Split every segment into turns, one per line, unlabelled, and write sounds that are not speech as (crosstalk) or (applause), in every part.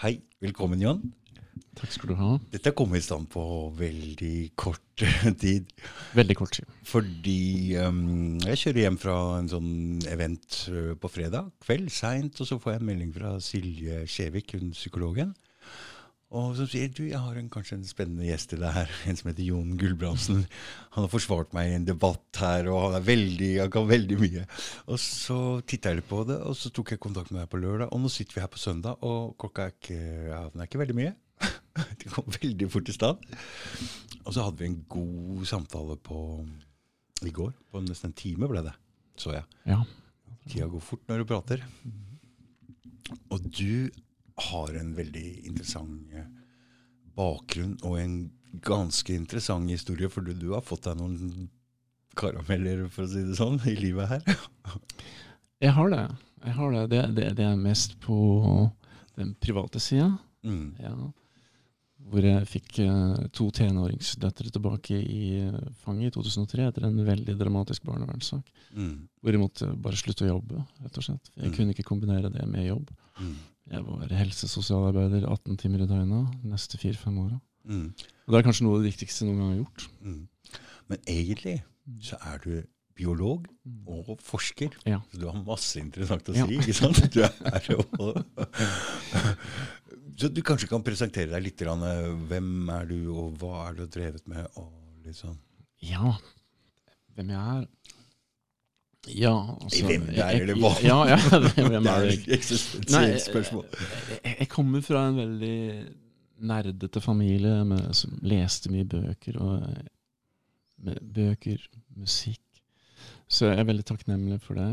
Hei, velkommen Jan.
Takk skal du ha.
Dette kom i stand på veldig kort (laughs) tid.
Veldig kort tid.
Fordi um, jeg kjører hjem fra en sånn event uh, på fredag kveld, seint, og så får jeg en melding fra Silje Skjevik, hun psykologen. Og som sier du, jeg har en, kanskje en spennende gjest til deg her, en som heter Jon Gulbrandsen. Han har forsvart meg i en debatt her, og han, er veldig, han kan veldig mye. Og så titta jeg litt på det, og så tok jeg kontakt med deg på lørdag. Og nå sitter vi her på søndag, og klokka er ikke, ja, den er ikke veldig mye. (laughs) det kom veldig fort i stand. Og så hadde vi en god samtale på i går. På nesten en time ble det, så jeg.
Ja.
Tida går fort når du prater. Og du har en veldig interessant eh, bakgrunn og en ganske interessant historie, for du, du har fått deg noen karameller, for å si det sånn, i livet her. (laughs)
Jeg har det. Jeg har det. Det, det, det er mest på den private sida.
Mm.
Ja. Hvor jeg fikk eh, to tenåringsdøtre tilbake i eh, fanget i 2003 etter en veldig dramatisk barnevernssak.
Mm.
Hvor jeg måtte bare slutte å jobbe, rett og slett. Jeg
Mm.
kunne ikke kombinere det med jobb.
Mm.
Jeg var helsesosialarbeider 18 timer i døgnet neste fire-fem åra.
Mm.
Og det er kanskje noe av det viktigste noen gang har gjort.
Mm. Men egentlig så er du biolog og forsker.
Ja.
Så du har masse interessant å
Ja.
si, ikke sant? Du er jo Så du kanskje kan presentere deg litt. grann, Hvem er du, og hva er du drevet med? Og litt sånn.
Ja, hvem jeg er Ja, altså
Hvem er, det hva?
Ja, ja, (laughs) hvem
Det
er
er
jeg?
et eksistensielt.
Jeg, jeg kommer fra en veldig nerdete familie med, som leste mye bøker. Og, med bøker, musikk. Så jeg er veldig takknemlig for det.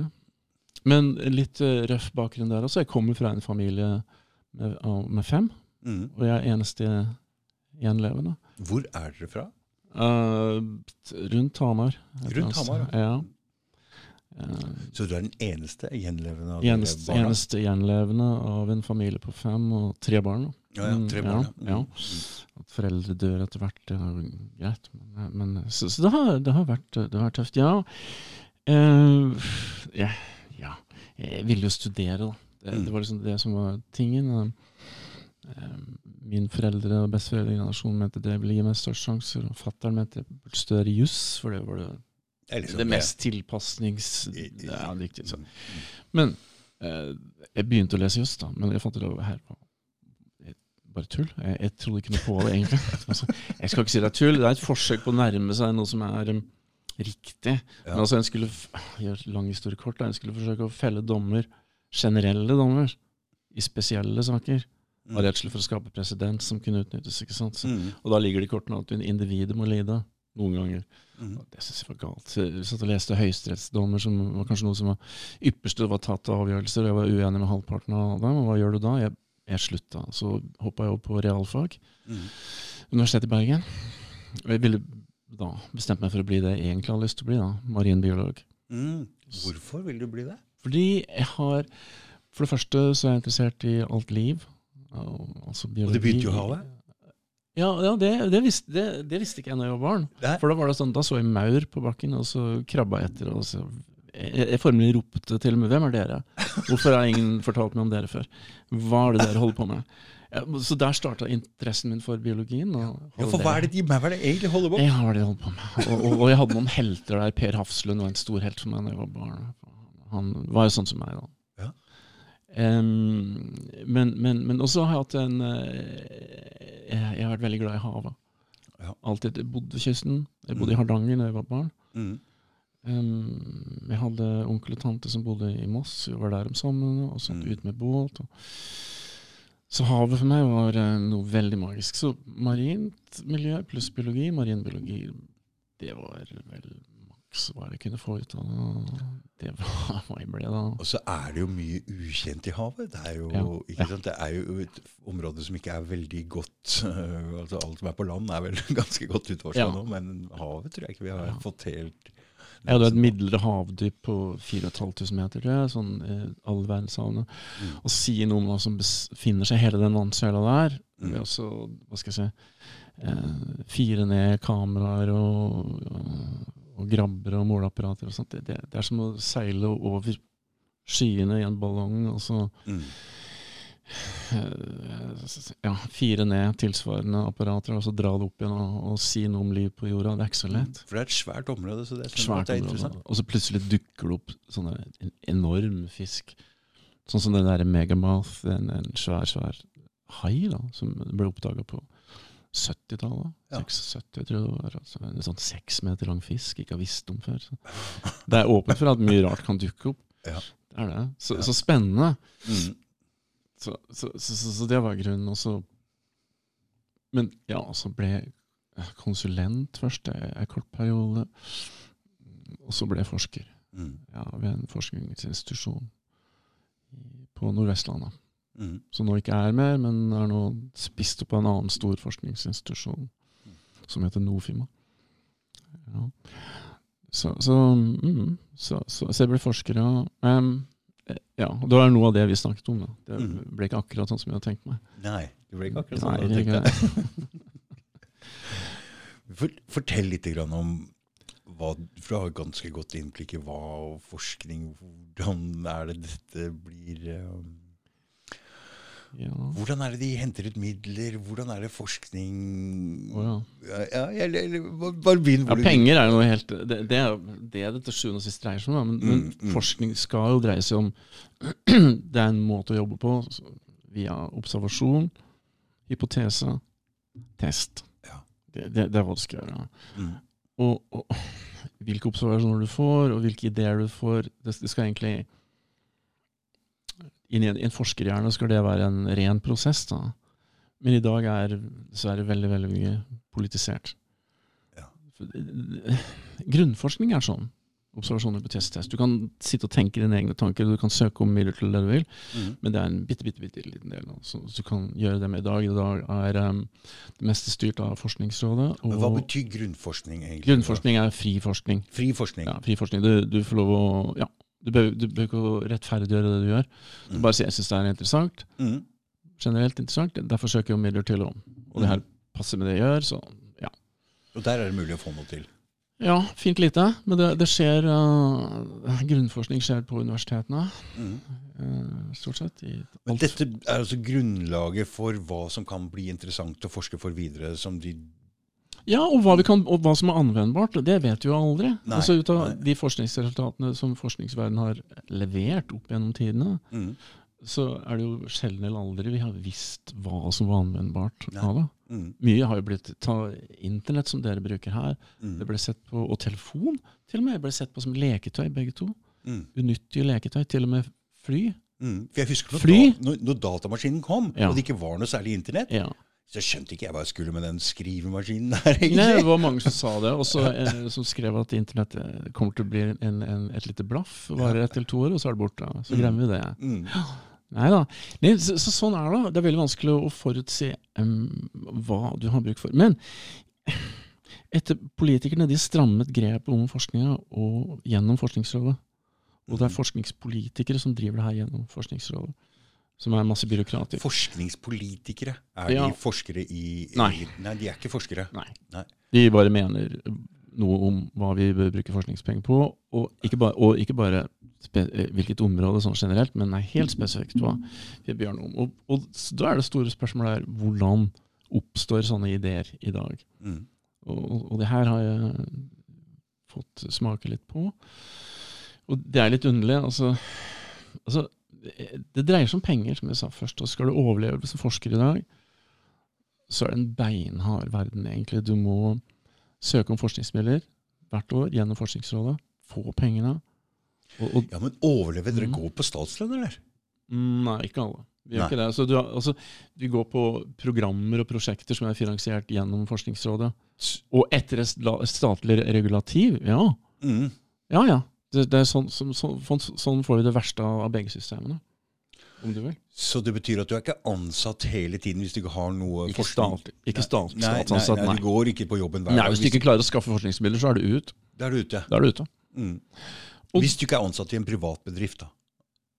Men litt eh, røff bakgrunn der også. Jeg kommer fra en familie med, med fem,
Mm.
og jeg er eneste gjenlevende.
Hvor er dere fra?
Uh, rundt Hamar.
Rundt Hamar.
Ja. Eh,
Så du er den eneste gjenlevende av
eneste,
barna?
eneste gjenlevende av en familie på fem og tre barn.
Ja, ja, tre
Mm,
barn.
ja, ja.
Mm.
At foreldre dør etter hvert, det er greit. Men, men, så så det, har, det, har vært, det har vært tøft. Ja. Uh, ja, ja. Jeg ville jo studere, da. Det,
Mm.
det var liksom det som var tingen. Eh, Min foreldre og besteforeldregenerasjon mente det ville gi meg størst sjanser. Og fatter'n mente jeg burde studere juss, for det var det,
Det liksom
det mest tilpasnings... Ja, riktig. Så.
Mm.
Men eh, jeg begynte å lese juss, da. Men jeg fant det her bare tull. Jeg, jeg trodde ikke noe på det, egentlig. (laughs) Altså, jeg skal ikke si det er tull. Det er et forsøk på å nærme seg noe som er um, riktig.
Ja.
Men altså, en skulle lang historie kort, da. En skulle forsøke å felle dommer, generelle dommer, i spesielle saker.
Mm.
Av redsel for å skape presedens som kunne utnyttes. ikke sant? Så,
Mm.
og da ligger det i kortene at individet må lide. Noen ganger.
Mm.
Det synes jeg var galt. Jeg satt og leste høyesterettsdommer, som var kanskje noe som var ypperste det var tatt av avgjørelser. og Jeg var uenig med halvparten av dem. Og hva gjør du da? Jeg, jeg slutta. Så hoppa jeg opp på realfag.
Mm.
Universitetet i Bergen. Og jeg ville da bestemt meg for å bli det jeg egentlig har lyst til å bli. da, Marinbiolog.
Mm. Hvorfor vil du bli det?
Fordi jeg har For det første så er jeg interessert i alt liv. Altså biologi.
Og det begynte jo i havet?
Ja, ja det, det, visste, det, det visste ikke jeg da jeg var barn.
Nei.
For da var det sånn, da så jeg maur på bakken, og så krabba jeg etter. og så... Jeg, jeg formelig ropte til og med 'Hvem er dere?' Hvorfor har ingen fortalt meg om dere før? Hva er det dere holder på med? Ja, så der starta interessen min for biologien. Og
Ja, for hva er det de hva er det egentlig holder på? med?
Ja, hva er det de holder på med? Og, og, og jeg hadde noen helter der. Per Hafslund var en stor helt for meg da jeg var barn. Han var jo sånn som meg da. Men, men, men også har jeg hatt en eh, jeg, jeg har vært veldig glad i havet.
Ja.
Alltid jeg bodde ved kysten. Jeg bodde i Hardanger da jeg var barn.
Mm.
Jeg hadde onkel og tante som bodde i Moss. Vi var der om sommeren og satt
Mm.
ut med båt. Og. Så havet for meg var eh, noe veldig magisk. Så marint miljø pluss biologi, marinbiologi, det var vel maks hva jeg kunne få ut av det. Det var ble da.
Og så er det jo mye ukjent i havet. Det er jo,
Ja.
ikke
Ja.
sant? Det er jo et område som ikke er veldig godt (laughs) altså Alt som er på land, er vel (laughs) ganske godt utforska
Ja.
nå, men havet tror jeg ikke vi har
Ja.
fått helt
Jeg hadde et midlere havdyp på 4500 meter, tror jeg, sånn eh, all verdenshavene.
Mm.
Og sier noe om hva som befinner seg hele den vannsøla der.
Mm.
Ved også, hva skal jeg si, eh, fire ned kameraer og, og, og grabber og måleapparater og sånt. Det, det, det er som å seile over skyene i en ballong, og så
mm.
eh, ja, fire ned tilsvarende apparater, og så dra det opp igjen og, og si noe om liv på jorda. Det er ikke så lett.
For det er et svært område, så det, er
Svært
det er
område.
interessant.
Og så plutselig dukker det opp sånne en enorm fisk. Sånn som den der megamouth, en, en svær, svær hai da, som ble oppdaga på 70-tallet.
Ja.
76, tror jeg det var. Altså, en sånn seks meter lang fisk ikke har visst om før. Så. Det er åpent for at mye rart kan dukke opp.
Ja.
Det er det. Så, så spennende.
Mm.
Så, så, det var grunnen. Også. Men ja, så ble jeg konsulent først en kort periode. Og så ble jeg forsker
Mm.
ja, ved en forskningsinstitusjon på Nordvestlandet.
Mm.
Som nå ikke er mer, men er nå spist opp av en annen stor forskningsinstitusjon som heter Nofima. Ja. Så, så, mm, så, så, så jeg ble forsker, ja. Em, eh, ja. og Det var noe av det vi snakket om. Da. Det
Mhm.
ble ikke akkurat sånn som jeg hadde tenkt meg.
Nei, det ble ikke akkurat sånn. du
jeg
hadde
tenkt (laughs)
For, fortell litt grann om hva, for du har ganske godt innblikk i hva og forskning Hvordan er det dette blir eh,
ja.
Hvordan er det de henter ut midler? Hvordan er det forskning
oh, ja.
Ja, eller, bare- begynn
Ja,
du
penger er jo noe helt Det, det er det det til sjuende og sist dreier seg om. Men, men
Mm, mm.
forskning skal jo dreie seg om (clears throat) Det er en måte å jobbe på via observasjon, hypotese, test.
Ja.
Det, det, det er hva du skal gjøre.
Mm,
Og, og hvilke observasjoner du får, og hvilke ideer du får, det, det skal egentlig Inni en, i en forskerhjerne skal det være en ren prosess. da. Men i dag er dessverre veldig, veldig mye politisert.
Ja.
Grunnforskning er sånn. Observasjoner på test. Du kan sitte og tenke dine egne tanker, du kan søke om midler til det du vil,
mm,
men det er en bitte, bitte, bitte liten del. Så, så du kan gjøre det med i dag. I dag er um, det meste styrt av Forskningsrådet.
Men hva betyr grunnforskning egentlig?
grunnforskning er fri forskning.
Fri forskning.
Ja, fri forskning. Du, du får lov å ja, du behøver, ikke å rettferdiggjøre det du gjør. Du
Mm.
bare sier jeg syns det er interessant.
Mm,
Generelt interessant. Derfor søker jeg om midler til om. Og det her passer med det jeg gjør. Så ja.
Og der er det mulig å få noe til.
Ja, fint lite. Men det, det skjer uh, Grunnforskning skjer på universitetene,
Mm.
uh, stort sett.
Men dette er altså grunnlaget for hva som kan bli interessant å forske for videre, som de
Ja, og hva, vi kan, og hva som er anvendbart, det vet vi jo aldri.
Nei,
altså Ut av
nei.
de forskningsresultatene som forskningsverdenen har levert opp gjennom tidene,
mm,
så er det jo sjelden eller aldri vi har visst hva som var anvendbart
Nei.
av det.
mm,
Mye har jo blitt Ta internett, som dere bruker her.
mm,
Det ble sett på, Og telefon til og med ble sett på som leketøy, begge to.
mm,
Unyttige leketøy. Til og med fly.
mm. For jeg husker når, da, når, når datamaskinen kom,
Ja.
og det ikke var noe særlig internett,
Ja.
Så skjønte ikke jeg hva jeg skulle med den skrivemaskinen der, egentlig.
Nei, det var mange som sa det, og (laughs) eh, som skrev at internett eh, kommer til å bli en, en, et lite blaff. Varer ett eller to år, og så er det borte. Så
Mm.
glemmer vi det.
Mm,
Nei da. Så, så sånn er det. Det er veldig vanskelig å forutse um, hva du har bruk for. Men etter politikerne de strammet grepet om forskninga gjennom Forskningsrådet. Og det er forskningspolitikere som driver det her gjennom Forskningsrådet. Som er masse byråkrater.
Forskningspolitikere. Er
Ja.
de forskere i
Nei.
i- Nei, de er ikke forskere.
Nei.
Nei.
De bare mener noe om hva vi bør bruke forskningspenger på, og ikke bare, og ikke bare eh, hvilket område sånn generelt, men nei, helt spesifikt hva vi bør gjøre noe om. Og, og da er det store spørsmålet her hvordan oppstår sånne ideer i dag?
Mm,
og, og det her har jeg fått smake litt på. Og det er litt underlig. Altså, altså det, dreier seg om penger, som jeg sa først. Og skal du overleve som forsker i dag, så er det en beinhard verden, egentlig. Du må søke om forskningsmidler hvert år gjennom Forskningsrådet. Få pengene. Og, og,
Ja, Men overlever dere
Mm.
går på statslønn, eller?
Mm, Nei, ikke alle. Vi gjør ikke det. Så du, altså, vi går på programmer og prosjekter som er finansiert gjennom Forskningsrådet. Og etter et statlig regulativ, ja.
Mm.
Ja, ja. Det, det er sånn, så, så, sånn får vi det verste av begge systemene. Om du vil.
Så det betyr at du er ikke ansatt hele tiden hvis du ikke har noe
Ikke
forskning?
Stat, Ikke stat,
Nei, nei,
statsansatt,
nei,
nei.
du går ikke på jobben hver
Nei,
dag.
Hvis du ikke klarer å skaffe forskningsmidler, så er du ut.
Da er du ute.
Da er du ute.
Mm.
Og-
Hvis du ikke er ansatt i en privat bedrift, da.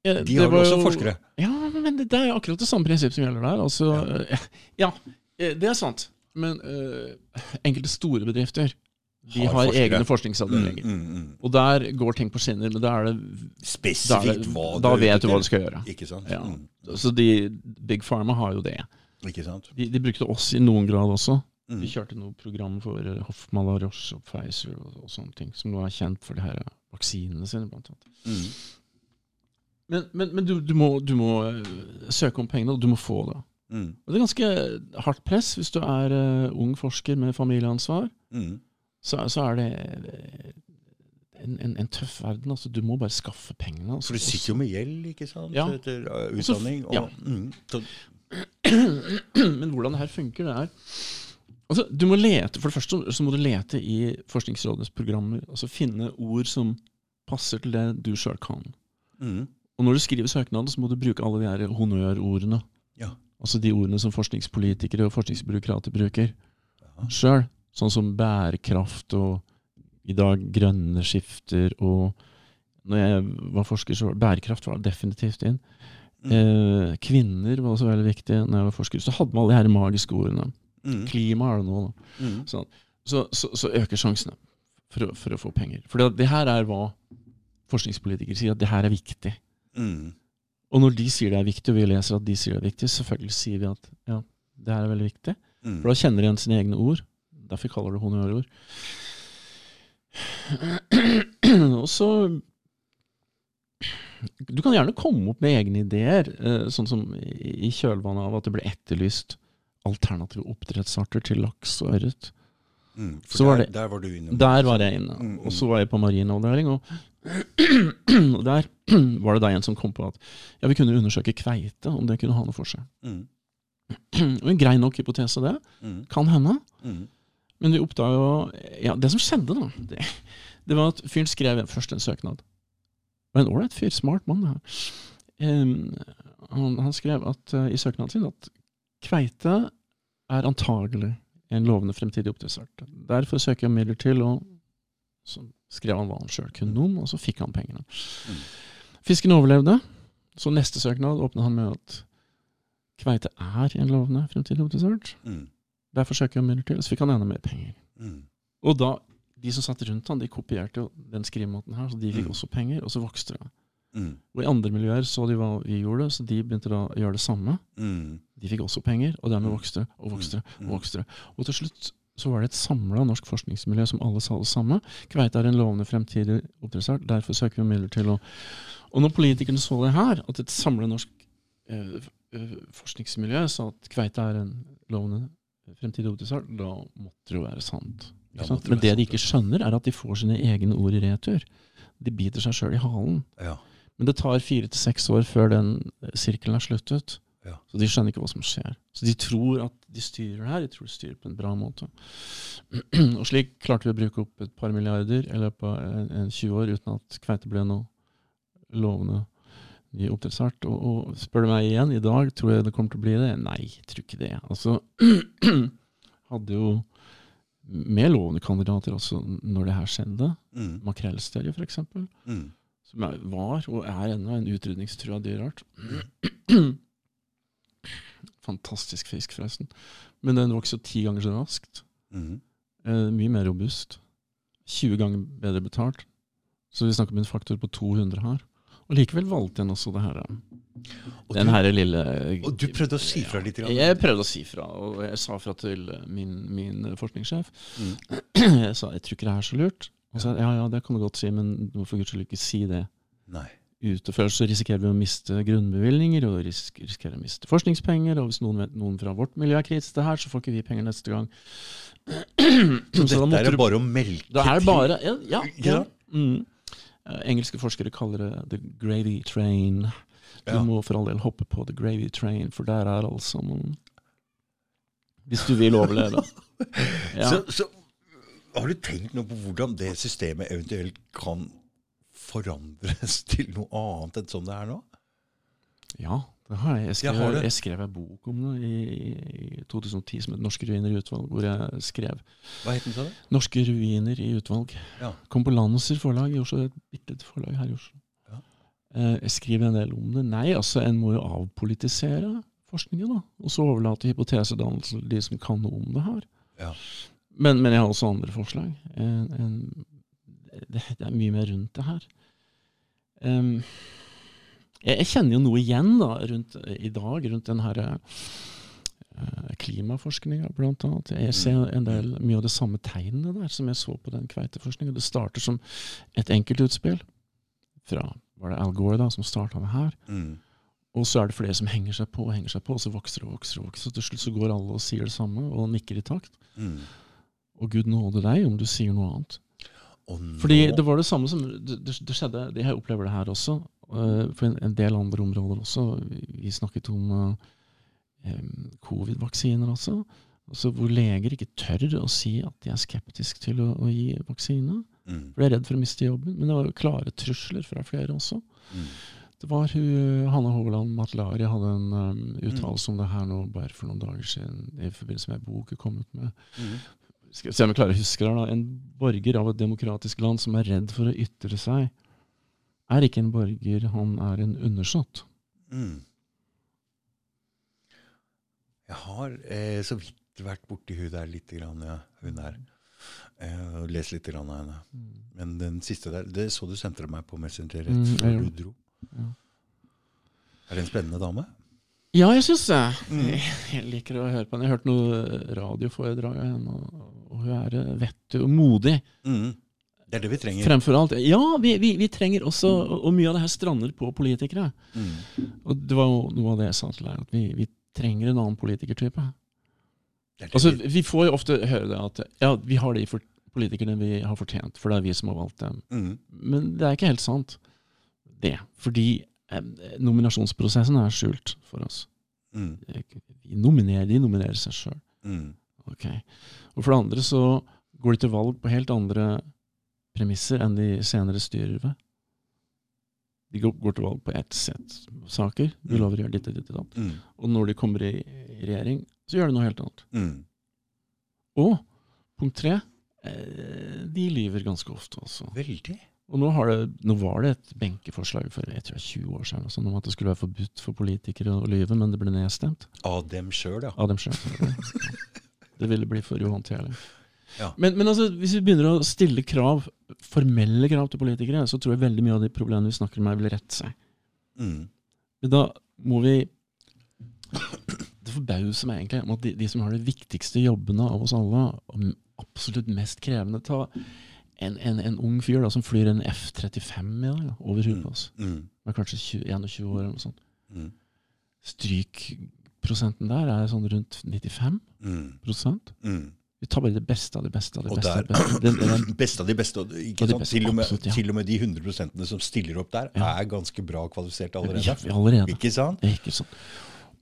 De har jo også forskere.
Ja, men det, det er akkurat det samme prinsipp som gjelder der. Altså, ja. (laughs) ja, eh, det er sant. Men uh, enkelte store bedrifter De
Har
har, egne forskningsavdelinger.
Mm, mm, mm.
Og der går ting på skinner, men da er det Da,
Spesifikt hva
da
er
vet du hva du skal gjøre.
Ikke sant?
Ja.
Mm.
Så de, Big Pharma har jo det.
Ikke sant?
De, de brukte oss i noen grad også.
Mm.
Vi kjørte noe program for eh, Hoffmann La Roche og Pfizer og, og sånne ting, som nå er kjent for de her vaksinene sine, blant annet.
Mm.
Men, men, men du, du, må, du må eh, søke om pengene, og du må få det. Og det er ganske hardt press hvis du er uh, ung forsker med familieansvar.
Mm.
Så, så er det en, en, en tøff verden. Altså, du må bare skaffe pengene. Altså.
For du sitter jo med gjeld, ikke sant,
Ja.
etter utdanning. Og
ja.
Og, mm,
Men hvordan det her funker, det er altså, du må lete, For det første så må du lete i Forskningsrådets programmer. altså Finne ord som passer til det du sjøl kan.
mm,
Og når du skriver søknaden, så må du bruke alle de her honnørordene.
Ja.
Altså de ordene som forskningspolitikere og forskningsbyråkrater bruker
Ja.
sjøl. Sånn som bærekraft og i dag grønne skifter og Når jeg var forsker, så var bærekraft var definitivt inn.
Mm.
Eh, kvinner var også veldig viktig når jeg var forsker. Så hadde man alle de her magiske ordene.
mm,
Klima er det nå, da.
mm,
Sånn. Så, så, så øker sjansene for for å få penger. For det, det her er hva forskningspolitikere sier, at det her er viktig.
mm,
Og når de sier det er viktig, og vi leser at de sier det er viktig, selvfølgelig sier vi at ja, det her er veldig viktig.
mm.
For da kjenner de igjen sine egne ord. Derfor kaller det honnørord. Og så Du kan gjerne komme opp med egne ideer, eh, sånn som i kjølvannet av at det ble etterlyst alternative oppdrettsarter til laks og ørret.
Mm, for
Så var
der,
det-
der var du inne.
Der var jeg inne.
Mm, mm.
Og så var jeg på marinavdeling, og, (clears throat) og der (clears throat) var det da en som kom på at ja, vi kunne undersøke kveite, om det kunne ha noe for seg.
Mm, (clears throat)
en grei nok hypotese, det.
mm,
Kan hende.
mm,
Men vi oppdaga jo Ja, det som skjedde, da, det, det var at fyren skrev først en søknad. Og en ålreit fyr, smart mann, her. Han, han skrev at, uh, i søknaden sin at kveite er antagelig en lovende fremtidig oppdrettsart. Derfor søker jeg midler til, og så skrev han hva han sjøl kunne om, og så fikk han pengene.
Mm.
Fisken overlevde. Så neste søknad åpna han med at kveite er en lovende fremtidig oppdrettsart.
mm,
Derfor forsøker midler til, så fikk han enda mer penger.
mm.
Og da, de som satt rundt han, de kopierte jo den skrivemåten her, så de fikk
Mm.
også penger, og så vokste det.
Mm,
Og i andre miljøer så de hva vi gjorde, så de begynte da å gjøre det samme.
mm,
De fikk også penger, og dermed
Mm.
vokste det, og vokste det,
mm.
og vokste det. Og til slutt så var det et samla norsk forskningsmiljø som alle sa det samme. Kveite er en lovende fremtidig oppdrettsart, derfor søker vi midler til å Og når politikerne så det her, at et samla norsk eh, eh, forskningsmiljø sa at kveite er en lovende fremtidig oppdrettsart, da måtte det jo være sant. Sant?
det
Men det de ikke skjønner, er at de får sine egne ord i retur. De biter seg sjøl i halen.
Ja.
Men det tar fire til seks år før den eh, sirkelen er sluttet.
Ja.
Så de skjønner ikke hva som skjer. Så de tror at de styrer det her. De tror de styrer på en bra måte. (clears throat) og slik klarte vi å bruke opp et par milliarder i løpet av en, en 20 år uten at kveite ble noe lovende ny oppdrettsart. Og, og spør du meg igjen, i dag tror jeg det kommer til å bli det? Nei, jeg tror ikke det. Altså, (clears throat) hadde jo med lovende kandidater også når det her skjedde.
Mm,
Makrellstørje, eksempel
mm,
som er, var og er ennå en utrydningstrua dyreart. (clears throat) Fantastisk fisk, forresten. Men den vokser ti ganger så raskt.
mm.
Eh, mye mer robust. 20 ganger bedre betalt. Så vi snakker om en faktor på 200 her. Og likevel valgte jeg også det her.
Og
Den her lille
Og du prøvde å si fra litt? grann.
Jeg prøvde å si fra, og jeg sa fra til min, min forskningssjef.
Mm. (clears throat)
Jeg sa jeg tror ikke det er så lurt. Han sa ja, ja, det kan du godt si, men du må for guds skyld ikke si det
Nei.
ute. Så risikerer vi å miste grunnbevilgninger og risk, risikerer å miste forskningspenger. Og hvis noen, noen fra vårt miljø er kritisk til det her, så får ikke vi penger neste gang. (clears throat)
Så,
Så
dette er
det
bare å melke
Da er bare Ja, ja, ja. Mm. Eh, engelske forskere kaller det the gravy train. Du
Ja.
må for all del hoppe på the gravy train, for der er alt sammen Hvis du vil overleve. (laughs) Ja.
Så, så har du tenkt noe på hvordan det systemet eventuelt kan forandres (laughs) til noe annet enn sånn det er nå?
Ja, det har jeg. Jeg
Ja,
skrev,
har
jeg skrev en bok om det i, i 2010 som het 'Norske ruiner i utvalg', hvor jeg skrev
Hva het den, sa du?
'Norske ruiner i utvalg'.
Ja.
Kom på Lanser forlag i Oslo, et bitte lite forlag her i Oslo.
Ja.
Eh, jeg skriver en del om det. Nei, altså, en må jo avpolitisere forskningen, da. Og så overlate hypotesedannelse til de som kan noe om det her.
Ja.
Men, men jeg har også andre forslag. En, en, det, det, er mye mer rundt det her. Um, jeg, jeg, kjenner jo noe igjen da, rundt, i dag rundt den her uh, klimaforskninga, annet. Jeg ser en del, mye av det samme tegnene der som jeg så på den kveiteforskninga. Det starter som et enkeltutspill fra var det Al Gore da, som starta det her. Mm. Og så er det flere som henger seg på og henger seg på, og så vokser og vokser. Og vokser, og til slutt så går alle og sier det samme og nikker i takt. Mm. Og Gud nåde deg om du sier noe annet. Fordi det var det samme som det, det skjedde Jeg opplever det her også. Uh, for en, del andre områder også. Vi snakket om uh, covid-vaksiner også. Altså hvor leger ikke tør å si at de er skeptiske til å, å gi vaksine. Mm. For de er redd for å miste jobben. Men det var jo klare trusler fra flere også. Mm. Det var hun, Hanne Hovland Matlari hadde en um, uttalelse mm. om det her nå bare for noen dager siden i forbindelse med en bok hun kom ut med. Mm. Skal se om jeg klarer å huske det. da. En borger av et demokratisk land som er redd for å ytre seg, er ikke en borger, han er en undersått. Mm.
Jeg har eh, så vidt vært borti hun der lite grann, ja. Hun der. Eh, og lest litt grann av henne. Mm. Men den siste der, det så du sendte meg på Messenger rett mm, før du dro. Ja. Er det en spennende dame?
Ja, jeg syns det. Mm. Jeg, liker å høre på henne. Jeg har hørt noe radioforedrag av henne, og, og hun er eh, vettig og modig. Mm.
Det er det vi trenger.
Fremfor alt. Ja, vi, vi, vi trenger også Og mye av det her strander på politikere. Mm. Og det var jo noe av det jeg sa til deg, at vi, vi trenger en annen politikertype. Altså, vi får jo ofte høre det at ja, vi har de politikerne vi har fortjent, for det er vi som har valgt dem. Mm. Men det er ikke helt sant det. Fordi eh, nominasjonsprosessen er skjult for oss. Mm. De, nominerer, de nominerer seg sjøl. Mm. Okay. Og for det andre så går de til valg på helt andre premisser enn de senere styrer ved. De går til valg på ett sett saker. Vi mm. lover å gjøre ditt og ditt og datt. Mm. Og når de kommer i, regjering, så gjør de noe helt annet. Mm. Og punkt tre eh, de lyver ganske ofte også.
Veldig.
Og nå, det, nå, var det et benkeforslag for jeg tror 20 år siden sånn, om at det skulle være forbudt for politikere å lyve, men det ble nedstemt.
Av dem sjøl, ja.
Av dem selv. (laughs) Det ville bli for uhåndterlig. Ja. Men, men altså, hvis vi begynner å stille krav, formelle krav til politikere, så tror jeg veldig mye av de problemene vi snakker om her, vil rette seg. Mm. Men da må vi Det forbauser meg egentlig om at de, de, som har de viktigste jobbene av oss alle, og absolutt mest krevende ta en, en, en, ung fyr da, som flyr en F-35 i dag, over huet på oss. Mm. mm. kanskje 21 år eller noe sånt. Mm. Strykprosenten der er sånn rundt 95 mm. Vi tar bare det beste av det beste av det beste.
Og der, beste, (clears throat) den, den, beste av de beste. Ikke sant? Beste, til, og med, absolutt, ja. til, og med, de 100 prosentene som stiller opp der, ja. er ganske bra kvalifisert allerede. Ja,
allerede.
Ikke sant?
Ikke sant?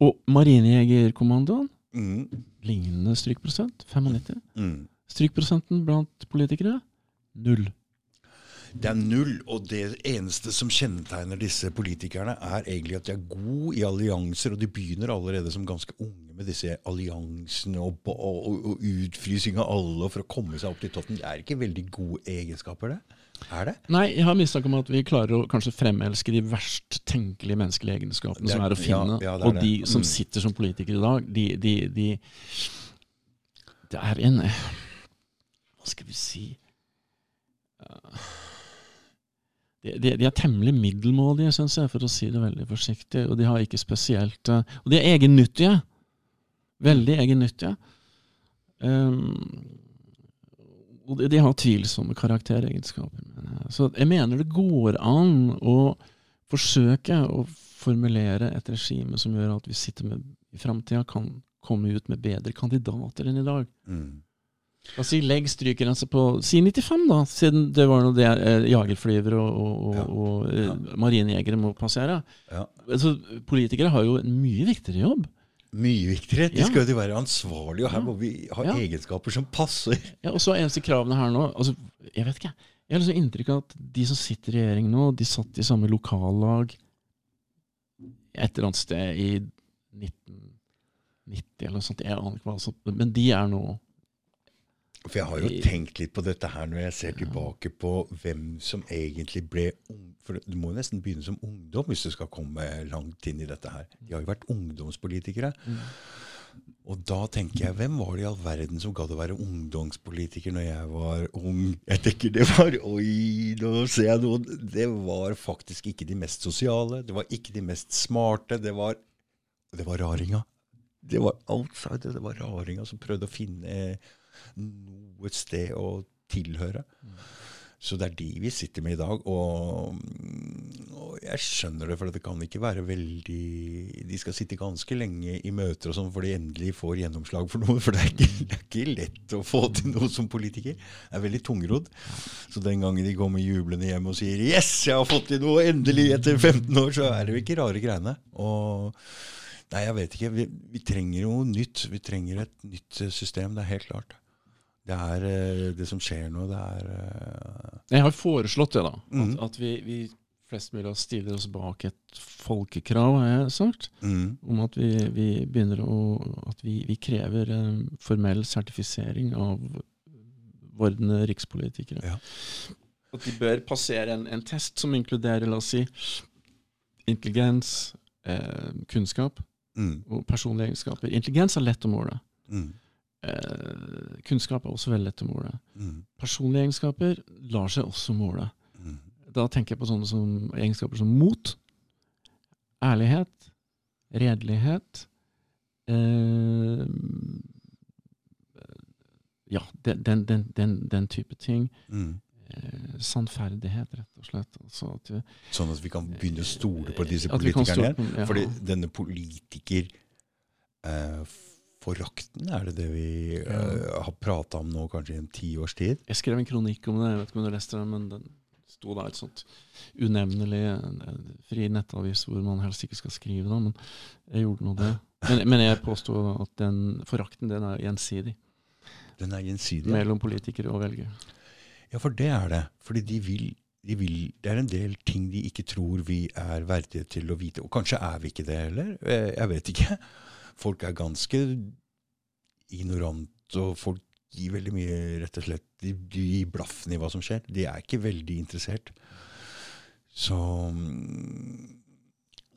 Og Marinejegerkommandoen, mm. lignende strykprosent, 95. Mm. Strykprosenten blant politikere Null.
Det er null, og det eneste som kjennetegner disse politikerne, er egentlig at de er gode i allianser, og de begynner allerede som ganske unge med disse alliansene og, og, og, og utfrysing av alle for å komme seg opp til toppen. Det er ikke veldig gode egenskaper, det? Er det?
Nei, jeg har mistanke om at vi klarer å kanskje fremelske de verst tenkelige menneskelige egenskapene er, som er å finne. Ja, ja, er og de som mm. sitter som politikere i dag, de, de, de Det er en Hva skal vi si de, de, er temmelig middelmådige, syns jeg, for å si det veldig forsiktig. Og de har ikke spesielt uh, Og de er egennyttige. Veldig egennyttige. Um, og de, de, har tvilsomme karakteregenskaper. Så jeg mener det går an å forsøke å formulere et regime som gjør at vi sitter med i framtida kan komme ut med bedre kandidater enn i dag. Mm. Og si legg strykgrense på Si 95, da, siden det var noe det eh, jagerflyvere og, og, ja. og eh, ja. marinejegere må passere. Ja. Altså, politikere har jo en mye viktigere jobb.
Mye viktigere. De skal jo være ansvarlige, og her må vi ha egenskaper som passer.
Ja, Og så er eneste kravene her nå altså, Jeg vet ikke. Jeg har liksom inntrykk av at de som sitter i regjering nå, de satt i samme lokallag et eller annet sted i 1990 eller noe sånt. Jeg aner ikke hva, altså. men de er nå
for jeg har jo tenkt litt på dette her når jeg ser tilbake på hvem som egentlig ble. For du må jo nesten begynne som ungdom hvis du skal komme langt inn i dette her. De har jo vært ungdomspolitikere. Mm. Og da tenker jeg, hvem var det i all verden som gadd å være ungdomspolitiker når jeg var ung? Jeg tenker det var Oi, nå ser jeg noe. Det var faktisk ikke de mest sosiale. Det var ikke de mest smarte. Det var, det var raringa. Det var outsider. Det var raringa som prøvde å finne noe sted å tilhøre. Så det er de vi sitter med i dag. Og, og jeg skjønner det, for det kan ikke være veldig De skal sitte ganske lenge i møter og sånn for de endelig får gjennomslag for noe. For det er, ikke, det er ikke lett å få til noe som politiker. Det er veldig tungrodd. Så den gangen de kommer jublende hjem og sier 'Yes, jeg har fått til noe! Endelig! Etter 15 år!' Så er det jo ikke rare greiene. Og Nei, jeg vet ikke. Vi, vi trenger noe nytt. Vi trenger et nytt system. Det er helt klart. Det er eh, det som skjer nå, det er eh,
Jeg har foreslått det, da. At,
Mhm.
at vi, vi flest mulig stiller oss bak et folkekrav, har jeg sagt.
mm,
Om at vi, vi begynner å At vi, vi krever eh, formell sertifisering av vordende rikspolitikere.
Ja.
At de bør passere en, en test som inkluderer, la oss si, intelligens, eh, kunnskap
mm,
og personlige egenskaper. Intelligens er lett å måle.
mm,
Eh, kunnskap er også veldig lett å måle.
mm,
Personlige egenskaper lar seg også måle.
mm.
Da tenker jeg på sånne som, egenskaper som mot, ærlighet, redelighet eh, Ja, den, den, den, den, type ting.
Mm.
Eh, sannferdighet, rett og slett. Altså at vi,
Sånn at vi kan begynne å stole på disse politikerne
på- ja.
Fordi denne politiker eh, Forakten, er det det vi uh, har prata om nå kanskje i en tiårs tid?
Jeg skrev en kronikk om det, jeg vet ikke om du leste den, men den sto da et sånt unevnelig fri nettavis hvor man helst ikke skal skrive, da, men jeg gjorde nå det. Men, men jeg påstår at den forakten den er gjensidig
Den er gjensidig.
mellom politikere og velgere.
Ja, for det er det. Fordi de vil, de vil Det er en del ting de ikke tror vi er verdige til å vite. Og kanskje er vi ikke det heller. Eh, Jeg vet ikke. Folk er ganske ignorante, og folk gir veldig mye, rett og slett De, de gir blaffen i hva som skjer. De er ikke veldig interessert. Så mm,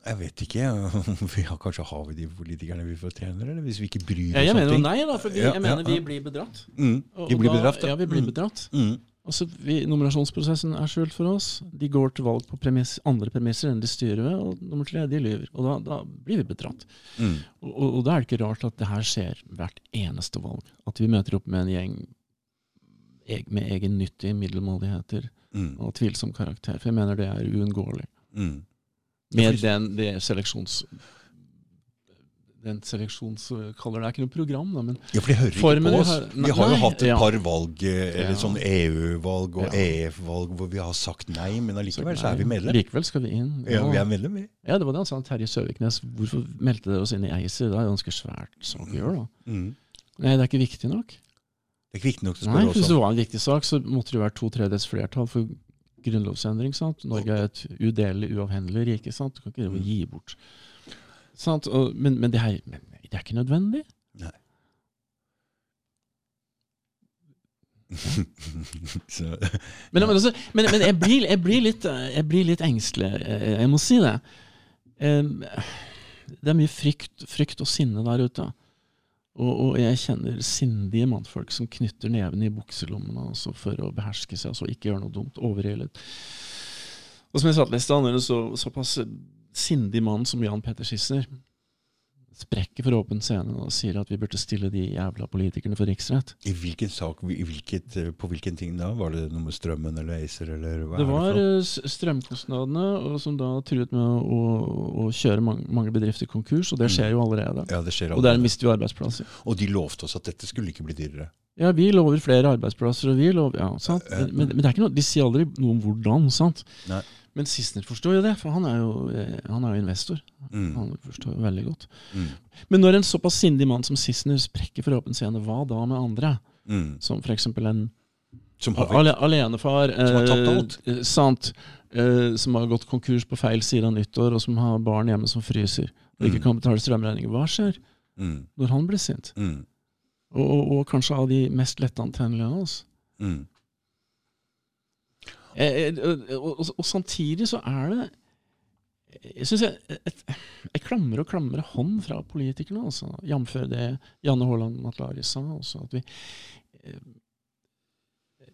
jeg vet ikke. (laughs) Vi har, kanskje har vi de politikerne vi fortjener, eller hvis vi ikke bryr oss om ting?
jeg mener jo nei, da, for vi, jeg mener vi blir bedratt.
Mm,
vi
blir bedratt,
Ja, vi blir
Mm,
bedratt.
Mm,
Altså, vi, Nominasjonsprosessen er skjult for oss. De går til valg på premiss, andre premisser enn de styrer ved. Og nummer tre, de lyver. Og da, da blir vi bedratt.
mm,
Og, og, og da er det ikke rart at det her skjer hvert eneste valg. At vi møter opp med en gjeng eg- med egennyttige middelmådigheter
mm,
og tvilsom karakter. For jeg mener det er uunngåelig.
mm.
Med den det seleksjons... Den seleksjonskaller det er ikke noe program, da, men
Ja, for de hører
Formen
ikke på oss. Vi har jo hatt et
ja.
par valg, eh, eller
Ja.
sånn EU-valg og
Ja.
EF-valg, hvor vi har sagt nei, men allikevel så er vi medlem.
Likevel skal vi inn.
Ja, vi er medlem, vi.
Ja, det var det han sa. Terje Søviknes. Hvorfor meldte dere oss inn i ACER? Det er ganske svært som å gjøre, da.
Mm.
Nei, det er ikke viktig nok.
Det er ikke viktig nok til å
Nei,
spørre
Hvis det var en viktig sak, så måtte det være to tredjedels flertall for grunnlovsendring. sant? Norge er et udelelig uavhendelig rike. sant? Du kan ikke
Mm.
gi bort. Sant? Og, men, men, det her, men det er ikke nødvendig.
Nei. (laughs)
Men, men, altså, men, men jeg, blir, jeg, blir litt, jeg blir litt engstelig. jeg, Jeg må si det. Det er mye frykt, frykt og sinne der ute. Og, og jeg kjenner sindige mannfolk som knytter neven i bukselommene altså for å beherske seg, altså ikke gjøre noe dumt. Overhjulet. Og som jeg sa til i stad, så, såpass sindig mann som Jan Petter Schisser sprekker for åpen scene og sier at vi burde stille de jævla politikerne for riksrett.
I hvilken sak, i hvilket, eh, på hvilken ting da? Var det noe med strømmen eller ACER, eller hva
Det var
det
eh, strømkostnadene, og som da truet med å, å kjøre mange, mange bedrifter konkurs, og det skjer jo allerede.
Ja, det skjer allerede.
Og der mister vi arbeidsplasser.
Og de lovte oss at dette skulle ikke bli dyrere.
Ja, vi lover flere arbeidsplasser, og vi lover Ja, sant?
Ja.
Men, men det er ikke noe, de sier aldri noe om hvordan, sant?
Nei.
Men Sissener forstår jo det, for han er jo, eh, han er jo investor.
Mm.
Han forstår jo veldig godt.
Mm.
Men når en såpass sindig mann som Sissener sprekker for åpen scene, hva da med andre?
Mm.
Som f.eks. en
Som har
Ale, alenefar
Som har tapt
eh,
alt.
eh, sant. Eh, som har gått konkurs på feil side av nyttår, og som har barn hjemme som fryser. Og ikke
Mm.
kan betale strømregninger. Hva skjer
mm.
når han blir sint?
Mm.
Og, og, og kanskje av de mest lettantennelige av oss.
Mm.
Eh, eh, og, og, og samtidig så er det jeg syns jeg, et, jeg klamrer og klamrer hånd fra politikerne, altså, jf. det Janne Haaland Matlari sa. Også, at vi eh,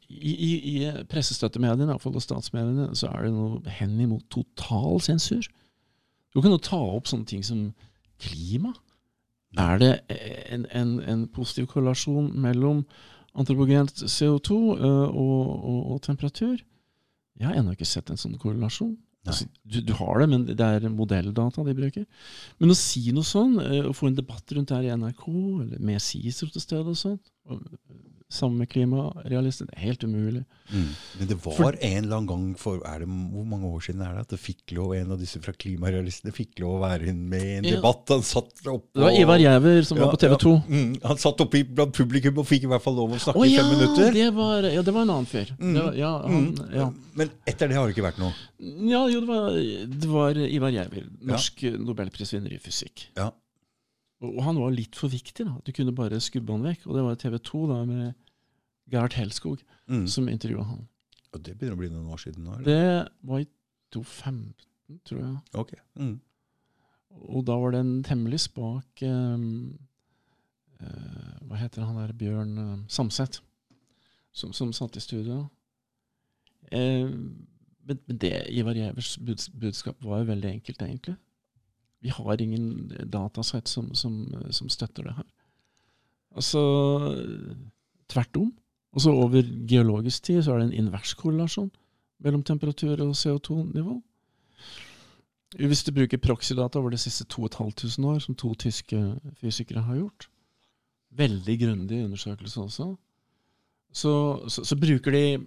i, i, i pressestøttemediene, iallfall statsmediene, så er det noe henimot total sensur. Du kan jo ta opp sånne ting som klima. Er det en, en, en positiv korrelasjon mellom antropogent CO2 uh, og, og, og, temperatur? Jeg har ennå ikke sett en sånn korrelasjon. Altså, du, du, har det, men det er modelldata de bruker. Men å si noe sånn, å få en debatt rundt det her i NRK, eller med CISO til stede og sånt, sammen med klimarealister. Er helt umulig. Mm.
Men det var for, en eller annen gang for det, Hvor mange år siden er det at det fikk lov, en av disse fra klimarealistene fikk lov å være med i en ja. debatt? Han satt oppe
Det var Ivar Gjæver som ja, var på TV 2.
Ja. Mm, han satt oppe blant publikum og fikk i hvert fall lov å snakke oh, i fem minutter.
Det var, ja, det var en annen fyr. Mm. Han,
mm. Men etter det har det ikke vært noe?
Ja, jo, det var, det var Ivar Gjæver. Norsk nobelprisvinner i fysikk.
Ja.
Og han var litt for viktig. da. Du kunne bare skubbe han vekk. Og det var TV 2 da med Gerhard Helskog mm. som intervjua han.
Og Det begynner å bli noen år siden nå?
Eller? Det var i 2015, tror jeg.
Ok. Mm.
Og da var det en temmelig spak um, uh, Hva heter han der Bjørn uh, Samset, som, som, satt i studio. Uh, men, men, det Ivar Gjævers budskap var jo veldig enkelt, egentlig. Vi har ingen datasett som, som, som støtter det her. Altså Tvert om. Og så over geologisk tid så er det en invers korrelasjon mellom temperatur og CO2-nivå. Hvis du bruker proxydata over de siste 2500 år, som to tyske fysikere har gjort, veldig grundig undersøkelse også, så, så, så bruker de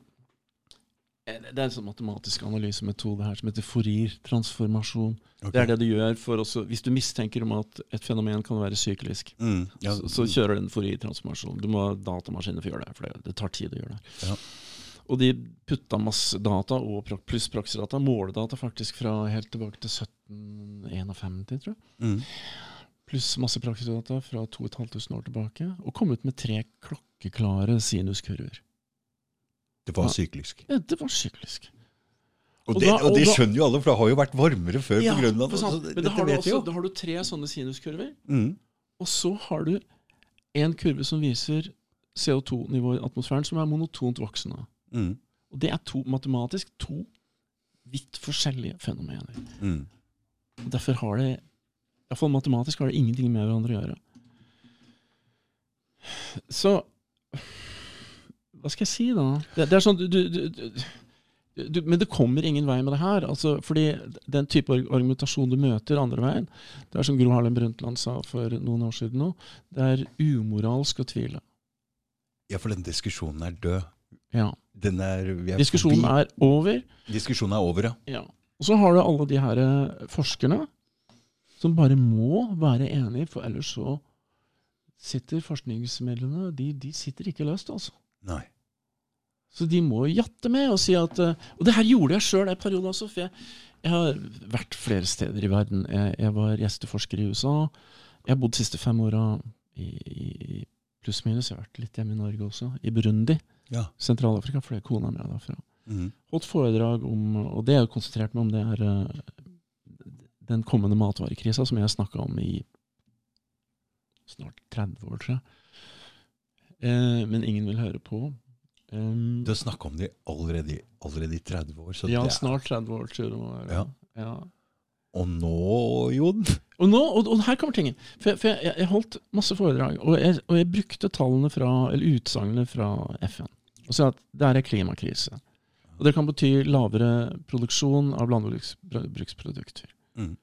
det er en sånn matematisk analysemetode her som heter forir, transformasjon. Okay. Det er det du gjør for også, Hvis du mistenker om at et fenomen kan være syklisk, mm, ja. så, så, kjører du en forir-transformasjon. Du må ha datamaskiner for å gjøre det, for det, det tar tid å gjøre det. Ja. Og de putta masse data og pluss praksisdata, måledata faktisk fra helt tilbake til 1751, tror jeg. Mm. Pluss masse praksisdata fra 2500 år tilbake. Og kom ut med tre klokkeklare sinuskurver.
Det var syklisk.
Ja, det var syklisk.
Og, og, det, da, og det, skjønner jo alle, for det har jo vært varmere før ja, på Grønland.
Altså, men da har, du også, da har du tre sånne sinuskurver, mm. og så har du en kurve som viser CO2-nivået i atmosfæren, som er monotont voksende. Mm. Og det er to, matematisk to vidt forskjellige fenomener. Mm. Og Derfor har det Iallfall matematisk har det ingenting med hverandre å gjøre. Så hva skal jeg si, da? Det, det er sånn, du, du, du, men det kommer ingen vei med det her. Altså, fordi den type argumentasjon du møter andre veien, det er som Gro Harlem Brundtland sa for noen år siden nå, det er umoralsk å tvile.
Ja, for den diskusjonen er død.
Ja.
Er,
er diskusjonen forbi. er over.
Diskusjonen er over,
ja. ja. Og så har du alle de her eh, forskerne som bare må være enige, for ellers så sitter forskningsmedlemmene de, de sitter ikke løst, altså.
Nei.
Så de må jatte med og si at eh, Og det her gjorde jeg sjøl en periode også. For jeg, jeg, har vært flere steder i verden. Jeg, jeg var gjesteforsker i USA. Jeg har bodd de siste fem åra i, i pluss-minus. Jeg har vært litt hjemme i Norge også. I Burundi.
Ja.
Sentral-Afrika, er kona mi er derfra. Mm. Holdt foredrag om Og det jeg har konsentrert meg om, det er uh, den kommende matvarekrisa som jeg snakka om i snart 30 år, tror jeg. Eh, men ingen vil høre på.
Um, du har snakka om det allerede, allerede, i 30 år.
ja, snart 30 år. Jeg. Ja. ja.
Og nå, Jon?
Og, nå, og, og her kommer tingen. For, for jeg, jeg, holdt masse foredrag, og jeg, og jeg brukte tallene fra, eller utsagnene fra FN. Og sa at det er en klimakrise. Og det kan bety lavere produksjon av landbruksprodukter. Mm.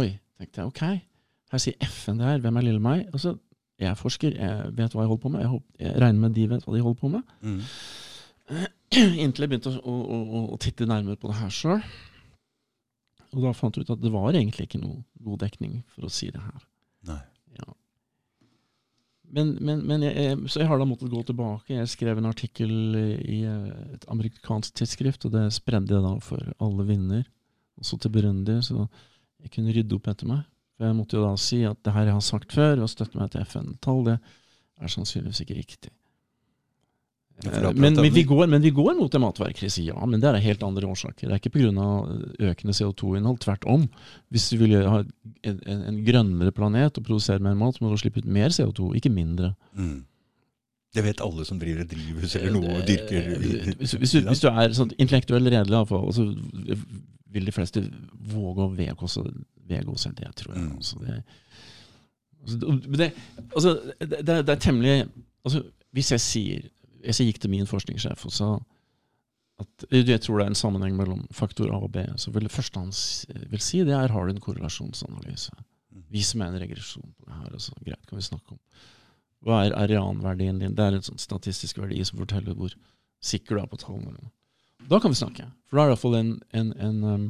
Oi, tenkte jeg. Ok, her sier FN det her. Hvem er lille meg? Og så jeg er forsker, jeg vet hva jeg holder på med. Jeg, håper, jeg regner med de vet hva de holder på med. Mm. (clears throat) Inntil jeg begynte å, å, å, å, titte nærmere på det her sjøl. Og da fant jeg ut at det var egentlig ikke noe god dekning for å si det her.
Nei.
Ja. Men, men, men jeg, så jeg har da måttet gå tilbake. Jeg skrev en artikkel i et amerikansk tidsskrift, og det spredde jeg da for alle vinder, også til Burundi, så jeg kunne rydde opp etter meg. For jeg måtte jo da si at det her jeg har sagt før, og støtte meg til FN-tall, det er sannsynligvis ikke riktig. Eh, Men, men, vi går, men vi går mot en matvarekrise, ja. Men det er av helt andre årsaker. Det er ikke pga. økende CO2-innhold. Tvert om. Hvis du vil ha en, en, grønnere planet og produsere mer mat, så må du slippe ut mer CO2, ikke mindre.
Mm. Det vet alle som driver et drivhus eller noe og dyrker
Eh, hvis, hvis, du, hvis du er sånn intellektuell redelig, iallfall, så vil de fleste våge å vedgå seg det, tror jeg.
Mm.
Altså, det, altså, det, altså, det, det, er temmelig altså, Hvis jeg sier Hvis jeg gikk til min forskningssjef og sa at jeg tror det er en sammenheng mellom faktor A og B, så vil det første han vil si, det er har du en korrelasjonsanalyse.
Mm.
Vis meg en regresjon på det her. Altså, greit, kan vi snakke om. Hva er areanverdien din? Det er en sånn statistisk verdi som forteller hvor sikker du er på tallene. Da kan vi snakke. For da er det iallfall en, en, en um,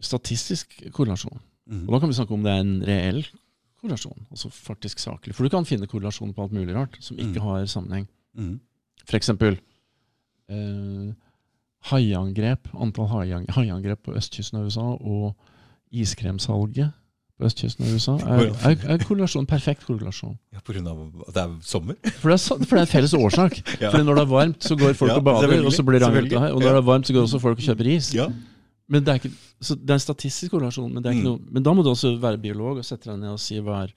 statistisk korrelasjon.
Mm.
Og da kan vi snakke om det er en reell korrelasjon, altså faktisk saklig. For du kan finne korrelasjoner på alt mulig rart som ikke
Mm.
har sammenheng.
Mm.
For eksempel eh, haiangrep, antall haieangrep haiangrep på østkysten av USA og iskremsalget på østkysten av USA er, er, er korrelasjon, perfekt korrelasjon.
Ja, på grunn av at det er sommer?
For det er, for det er en felles årsak. (laughs)
Ja.
For når det er varmt, så går folk
Ja,
og bader, og så blir det angrepet her. Og når det er varmt, så går også folk og kjøper is.
Ja.
Men det er, ikke, så det er en statistisk korrelasjon, men, det er ikke
Mm.
noe, men da må du også være biolog og sette deg ned og si hva er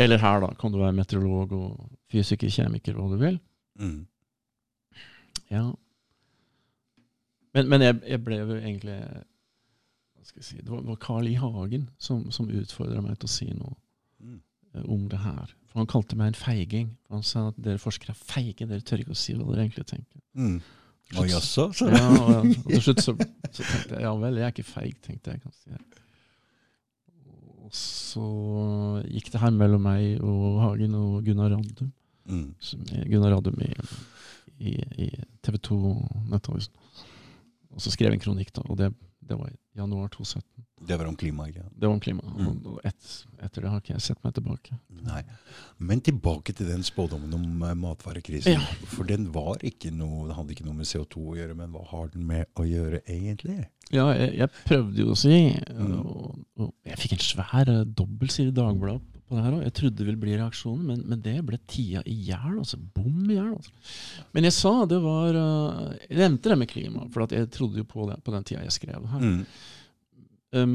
Eller her, da, kan du være meteorolog og fysiker, kjemiker, hva du vil.
Mm.
Ja. Men, men jeg, jeg ble jo egentlig skal jeg si Det var, var Carl I. Hagen som, som utfordra meg til å si noe
Mm.
eh, om det her. For Han kalte meg en feiging. Han sa at dere forskere er feige, dere tør ikke å si hva dere egentlig tenker.
Mm. Å jaså? så-
Ja, og, og til slutt så, så tenkte jeg ja vel, jeg er ikke feig, tenkte jeg. kanskje. Og så gikk det her mellom meg og Hagen og Gunnar Raddum.
Mm.
som Gunnar Raddum i, i, i TV 2 Nettavisen. Og så skrev jeg en kronikk, da, og det, det var i januar 2017.
Det var om klima, ikke sant?
Det var om klima.
Mm.
Og, og et, etter det har ikke jeg sett meg tilbake.
Nei. Men tilbake til den spådommen om eh, matvarekrisen.
Ja.
For den var ikke noe, det hadde ikke noe med CO2 å gjøre, men hva har den med å gjøre egentlig?
Ja, jeg, jeg prøvde jo å si,
Mm.
og, og jeg fikk en svær eh, dobbeltside i Dagbladet på det her òg. Jeg trodde det ville bli reaksjonen, men, men det ble tida i hjel. Altså, bom i hjel. Altså. Men jeg sa det var eh, Jeg nevnte det med klima, for at jeg trodde jo på det på den tida jeg skrev det her.
Mm.
Um,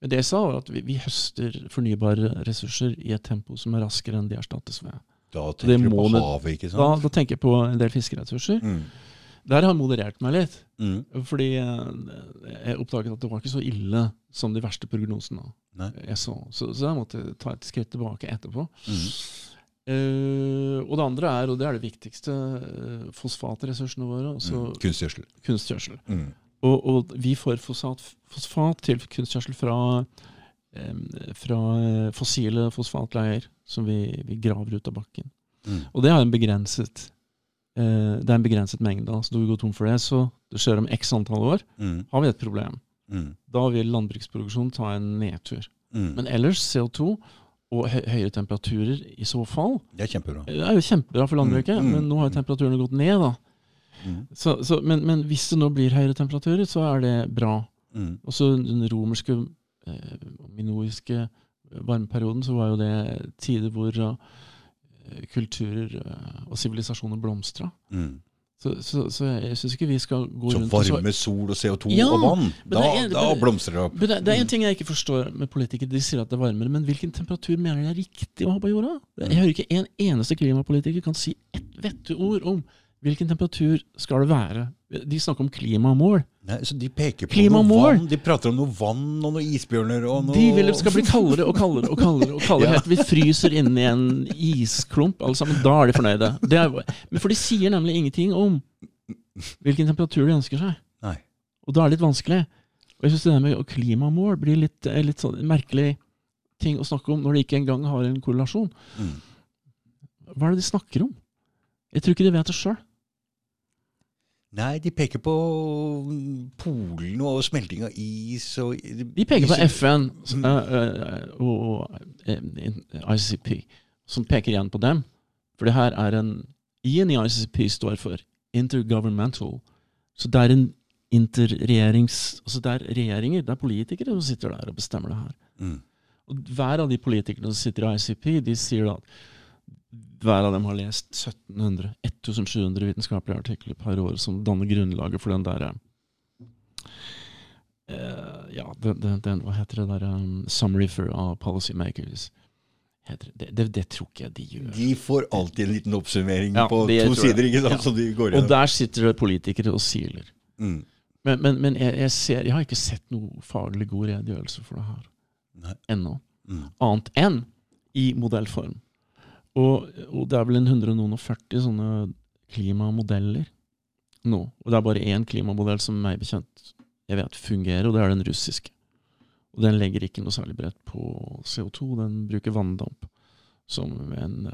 men det jeg sa, var at vi, vi høster fornybare ressurser i et tempo som er raskere enn de erstattes ved.
Da tenker du på havet, ikke
Da,
sant?
da tenker jeg på en del fiskeressurser.
Mm.
Der har jeg moderert meg litt.
Mm.
Fordi eh, jeg oppdaget at det var ikke så ille som de verste prognosene så. Så, så jeg måtte ta et skritt tilbake etterpå.
Mm.
Uh, og det andre er, og det er det viktigste, uh, fosfatressursene våre. Altså
Mm. Kunstgjødsel.
kunstgjødsel.
Mm.
Og, og vi får fosfat, fosfat til kunstgjødsel fra, um, fra fossile fosfatleier som vi, vi graver ut av bakken.
Mm.
Og det er en begrenset uh, det er en begrenset mengde. Så når vi går tom for det, så det skjer om x antall år,
Mm.
har vi et problem.
Mm.
Da vil landbruksproduksjonen ta en nedtur.
Mm.
Men ellers CO2 og hø høyere temperaturer i så fall
Det er kjempebra.
Det er jo kjempebra for landbruket,
Mm, mm,
men nå har jo temperaturene gått ned. da.
Mm.
Så, så, men, men hvis det nå blir høyere temperaturer, så er det bra.
Mm.
Også den romerske, eh, minoiske varmeperioden, så var jo det tider hvor uh, kulturer uh, og sivilisasjoner blomstra.
Mm.
Så, så, så jeg syns ikke vi skal gå
Så
rundt så
varme, sol og CO2
Ja,
og vann, da,
er-
da blomstrer det opp.
Men det, det er en ting jeg ikke forstår med politikere. De sier at det er varmere, men hvilken temperatur mener de er riktig å ha på jorda? Jeg hører ikke en eneste klimapolitiker kan si ett vetteord ord om hvilken temperatur skal det være. De snakker om klimamål.
Nei, så de peker på
Klimamål.
noe vann. De prater om noe vann og noen isbjørner og noe
De vil det skal bli kaldere og kaldere og kaldere. og kaldere (laughs)
Ja.
helt Vi fryser inn i en isklump, alle sammen. Da er de fornøyde. Det er, men For de sier nemlig ingenting om hvilken temperatur de ønsker seg.
Nei.
Og da er det litt vanskelig. Og jeg synes det der med klimamål blir litt, eh, litt sånn merkelig ting å snakke om når de ikke engang har en korrelasjon.
Mm.
Hva er det de snakker om? Jeg tror ikke de vet det sjøl.
Nei, de peker på Polen og smelting av is og
De peker på FN eh, eh, og eh, ICP, som peker igjen på dem. For det her er en I-en i ICP står for intergovernmental. Så det er en interregjerings... Altså det er regjeringer, det er politikere som sitter der og bestemmer det her.
Mm.
Og hver av de politikerne som sitter i ICP, de sier da at hver av dem har lest 1700, 1700 vitenskapelige artikler per år som danner grunnlaget for den derre uh, Ja, den, den, den, hva heter det der um, Summary for uh, policymakers. Det, det, det tror ikke jeg de gjør.
De får alltid en liten oppsummering
Ja,
på to sider, ikke sant?
Ja.
De går
Og der sitter det politikere og siler.
Mm.
Men, men, men jeg, jeg, ser, jeg har ikke sett noe faglig god redegjørelse for det her
Nei.
ennå.
Mm.
Annet enn i modellform. Og, og det er vel en 140 sånne klimamodeller nå. Og det er bare én klimamodell som meg bekjent jeg vet fungerer, og det er den russiske. Og den legger ikke noe særlig bredt på CO2, den bruker vanndamp som en,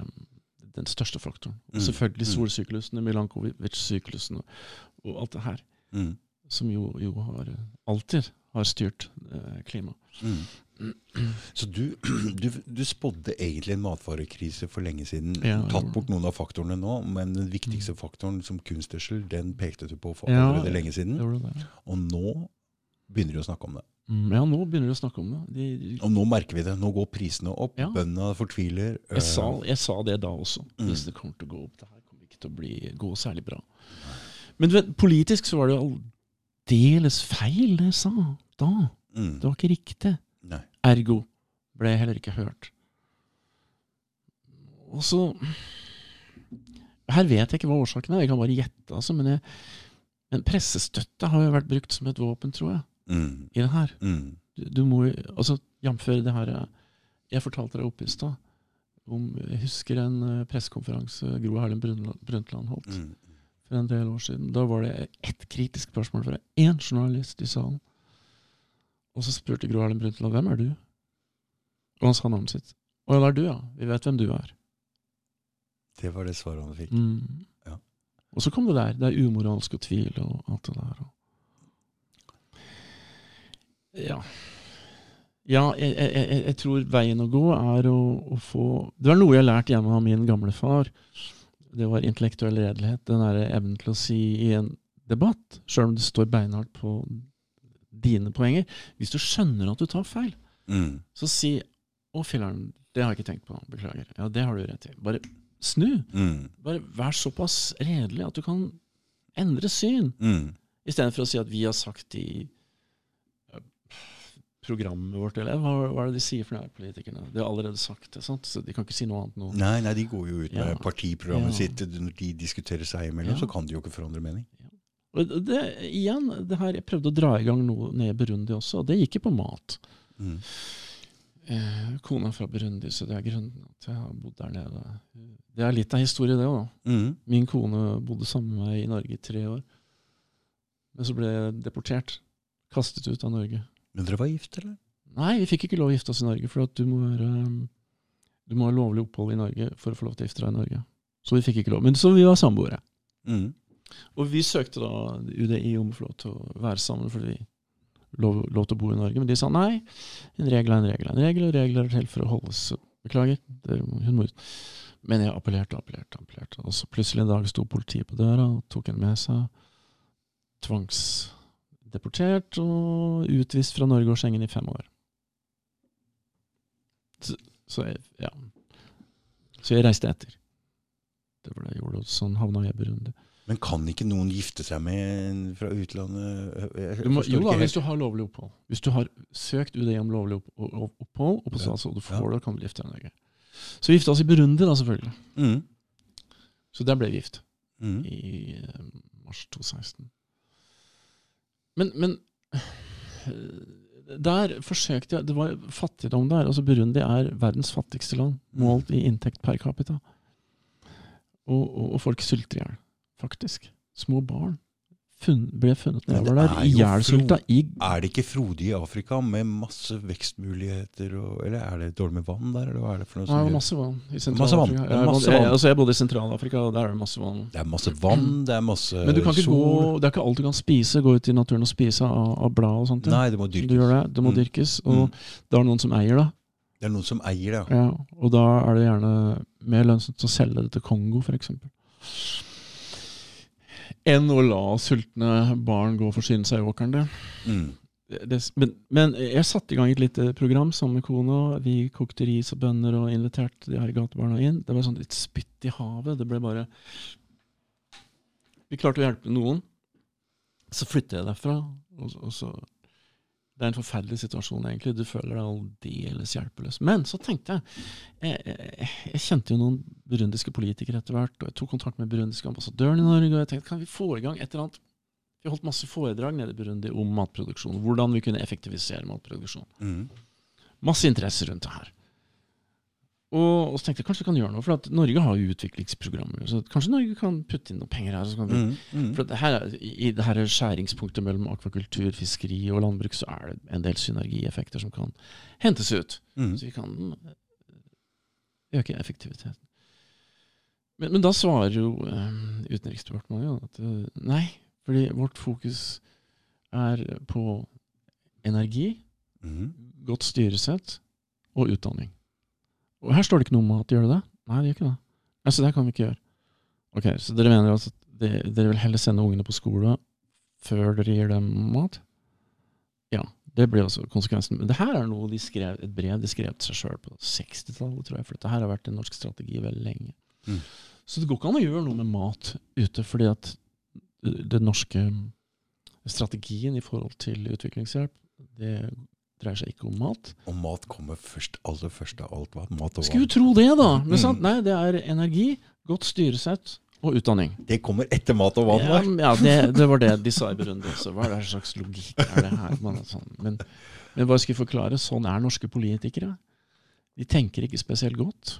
den største faktoren.
Mm,
selvfølgelig
mm.
solsyklusene, Milankovic-syklusene og alt det her
Mm.
som jo, jo har, alltid har styrt eh, klimaet.
Mm. Så du, (clears throat) du, du spådde egentlig en matvarekrise for lenge siden.
Ja,
Tatt bort noen av faktorene nå, men den viktigste faktoren som kunstgjødsel, den pekte du på for
Ja,
allerede lenge siden. Og nå begynner de å snakke om det.
Mm, ja, nå begynner de å snakke om det. De, de,
Og nå merker vi det. Nå går prisene opp.
Ja.
Bøndene fortviler.
jeg, sa,
øh,
jeg sa det da også.
Mm.
Hvis det kommer til å gå opp. Det her kommer ikke til å bli, gå særlig bra. Men vet, politisk så var det jo aldeles feil, det jeg sa da.
mm.
Det var ikke riktig. Ergo ble jeg heller ikke hørt. Og så Her vet jeg ikke hva årsaken er, jeg kan bare gjette, altså. Men, jeg, men pressestøtte har jo vært brukt som et våpen, tror jeg,
Mm.
i det her.
Mm.
Du, du må jo Altså, jf. det her jeg- fortalte deg oppe i stad om Jeg husker en eh, pressekonferanse Gro Harlem Brundtland Brundtland holdt
Mm.
for en del år siden. Da var det ett kritisk spørsmål fra én journalist i salen. Og så spurte Gro Harlem Brundtland hvem er du? Og han sa navnet sitt. Å ja, det er du, ja. Vi vet hvem du er.
Det var det svaret han fikk.
Mm.
Ja.
Og så kom det der. Det er umoralsk og tvil og alt det der. Ja. Ja, jeg, jeg, jeg, tror veien å gå er å, å få Det var noe jeg lærte hjemme av min gamle far. Det var intellektuell redelighet. Den derre evnen til å si i en debatt, sjøl om det står beinhardt på dine poenger Hvis du skjønner at du tar feil,
Mm.
så si 'Å, filler'n, det har jeg ikke tenkt på. Beklager'. Ja, det har du rett i. Bare snu.
Mm.
Bare vær såpass redelig at du kan endre syn,
Mm.
istedenfor å si at vi har sagt i programmet vårt, eller hva, hva er det de sier for noe, politikerne? De har allerede sagt det, sant? så de kan ikke si noe annet nå.
Nei, nei, de går jo ut med
Ja.
partiprogrammet
Ja.
sitt. Når de diskuterer seg imellom,
Ja.
så kan de jo ikke forandre mening.
Og det, igjen, det her, jeg prøvde å dra i gang noe nede i Burundi også, og det gikk jo på mat.
Mm.
Eh, kona fra Burundi, så det er grunnen at jeg har bodd der nede. Det er litt av historie, det òg.
Mm.
Min kone bodde sammen med meg i Norge i tre år. Men så ble jeg deportert. Kastet ut av Norge.
Men dere var gift, eller?
Nei, vi fikk ikke lov å gifte oss i Norge, for at du må, være, du må ha lovlig opphold i Norge for å få lov til å gifte deg i Norge. Så vi fikk ikke lov. Men så vi var samboere.
Mm.
Og vi søkte da UDI om å få lov til å være sammen fordi vi lov, lov til å bo i Norge. Men de sa nei. En regel er en regel. En regel og regler er til for å holdes. Beklager. Hun må ut. Men jeg appellerte og appellerte. appellerte. Og så plutselig en dag sto politiet på døra og tok henne med seg. Tvangsdeportert og utvist fra Norge og Schengen i fem år. Så, så jeg, ja. Så jeg reiste etter. Det jeg gjorde, og sånn havna jeg i Burundi.
Men kan ikke noen gifte seg med en fra utlandet? Jeg
Du må, jo da, hvis du har lovlig opphold. Hvis du har søkt UDI om lovlig opp, opp, opphold, og på
Ja.
statsråd du får det, kan du gifte deg med Norge. Så vi gifta oss i Burundi, da, selvfølgelig.
Mm.
Så der ble vi gift.
Mm.
I eh, mars 2016. Men, men eh, der forsøkte jeg Det var fattigdom der. altså Burundi er verdens fattigste land, målt i inntekt per capita. Og, og, og folk sulter i hjel, faktisk. Små barn funn, ble funnet nedover der.
er
Ihjelsulta i
Er det ikke frodig i Afrika med masse vekstmuligheter? Og, eller er det dårlig med vann der, eller hva er det for noe? Som ja,
masse vann i. Sentral-Afrika. Jeg, jeg, altså jeg bodde i Sentral-Afrika, og der er det masse vann.
Det er masse vann, (clears throat) det er masse
Men du kan ikke
sol.
gå, det er ikke alt du kan spise. Gå ut i naturen og spise av, av blad og sånt. ja.
Nei, det må
Du
dyrkes.
gjør det, det må
Mm.
dyrkes. Og
Mm.
det er noen som eier det.
Det er noen som eier det.
Ja, og da er det gjerne mer lønnsomt å selge det til Kongo, f.eks. Enn å la sultne barn gå og forsyne seg i åkeren.
Mm.
det, det, men, men jeg satte i gang et lite program sammen med kona. Vi kokte ris og bønner og inviterte de her gatebarna inn. Det var sånn litt spytt i havet. Det ble bare Vi klarte å hjelpe noen. Så flytter jeg derfra. Og, og så, det er en forferdelig situasjon, egentlig. Du føler deg aldeles hjelpeløs. Men så tenkte jeg jeg, jeg kjente jo noen burundiske politikere etter hvert, og jeg tok kontakt med burundiske ambassadøren i Norge, og jeg tenkte kan vi få i gang et eller annet Vi holdt masse foredrag nede i Burundi om matproduksjon, hvordan vi kunne effektivisere matproduksjon.
Mm.
Masse interesse rundt det her. Og, og så tenkte jeg kanskje vi kan gjøre noe, for Norge har jo utviklingsprogrammer. Så kanskje Norge kan putte inn noen penger her. Så kan vi,
Mm. Mm.
for det her, er- I det her skjæringspunktet mellom akvakultur, fiskeri og landbruk så er det en del synergieffekter som kan hentes ut.
Mm.
Så vi kan eh, øke effektiviteten. Men, men da svarer jo um, Utenriksdepartementet jo at eh, nei, fordi vårt fokus er på energi,
Mm.
godt styresett og utdanning. Og her står det ikke noe om mat. Gjør det det? Nei, det gjør ikke det. Altså, det kan vi ikke gjøre. Ok, Så dere mener altså at de, dere vil heller sende ungene på skole før dere gir dem mat? Ja, det blir altså konsekvensen. Men det her er noe de skrev, et brev de skrev til seg sjøl på 60-tallet, tror jeg. For dette her har vært en norsk strategi veldig lenge.
Mm.
Så det går ikke an å gjøre noe med mat ute, fordi at den norske strategien i forhold til utviklingshjelp, det dreier seg ikke om mat.
Og mat kommer først, aller først av alt. Hva? Mat og
Skulle
vann.
jo tro det, da! Men
Mm.
sant? Nei, det er energi, godt styresett og utdanning.
Det kommer etter mat og vann.
Ja, ja det, det var det de sa i Burundi også. Hva er det slags logikk er det her? Man, sånn. Men, men bare skal jeg forklare? Sånn er norske politikere. De tenker ikke spesielt godt.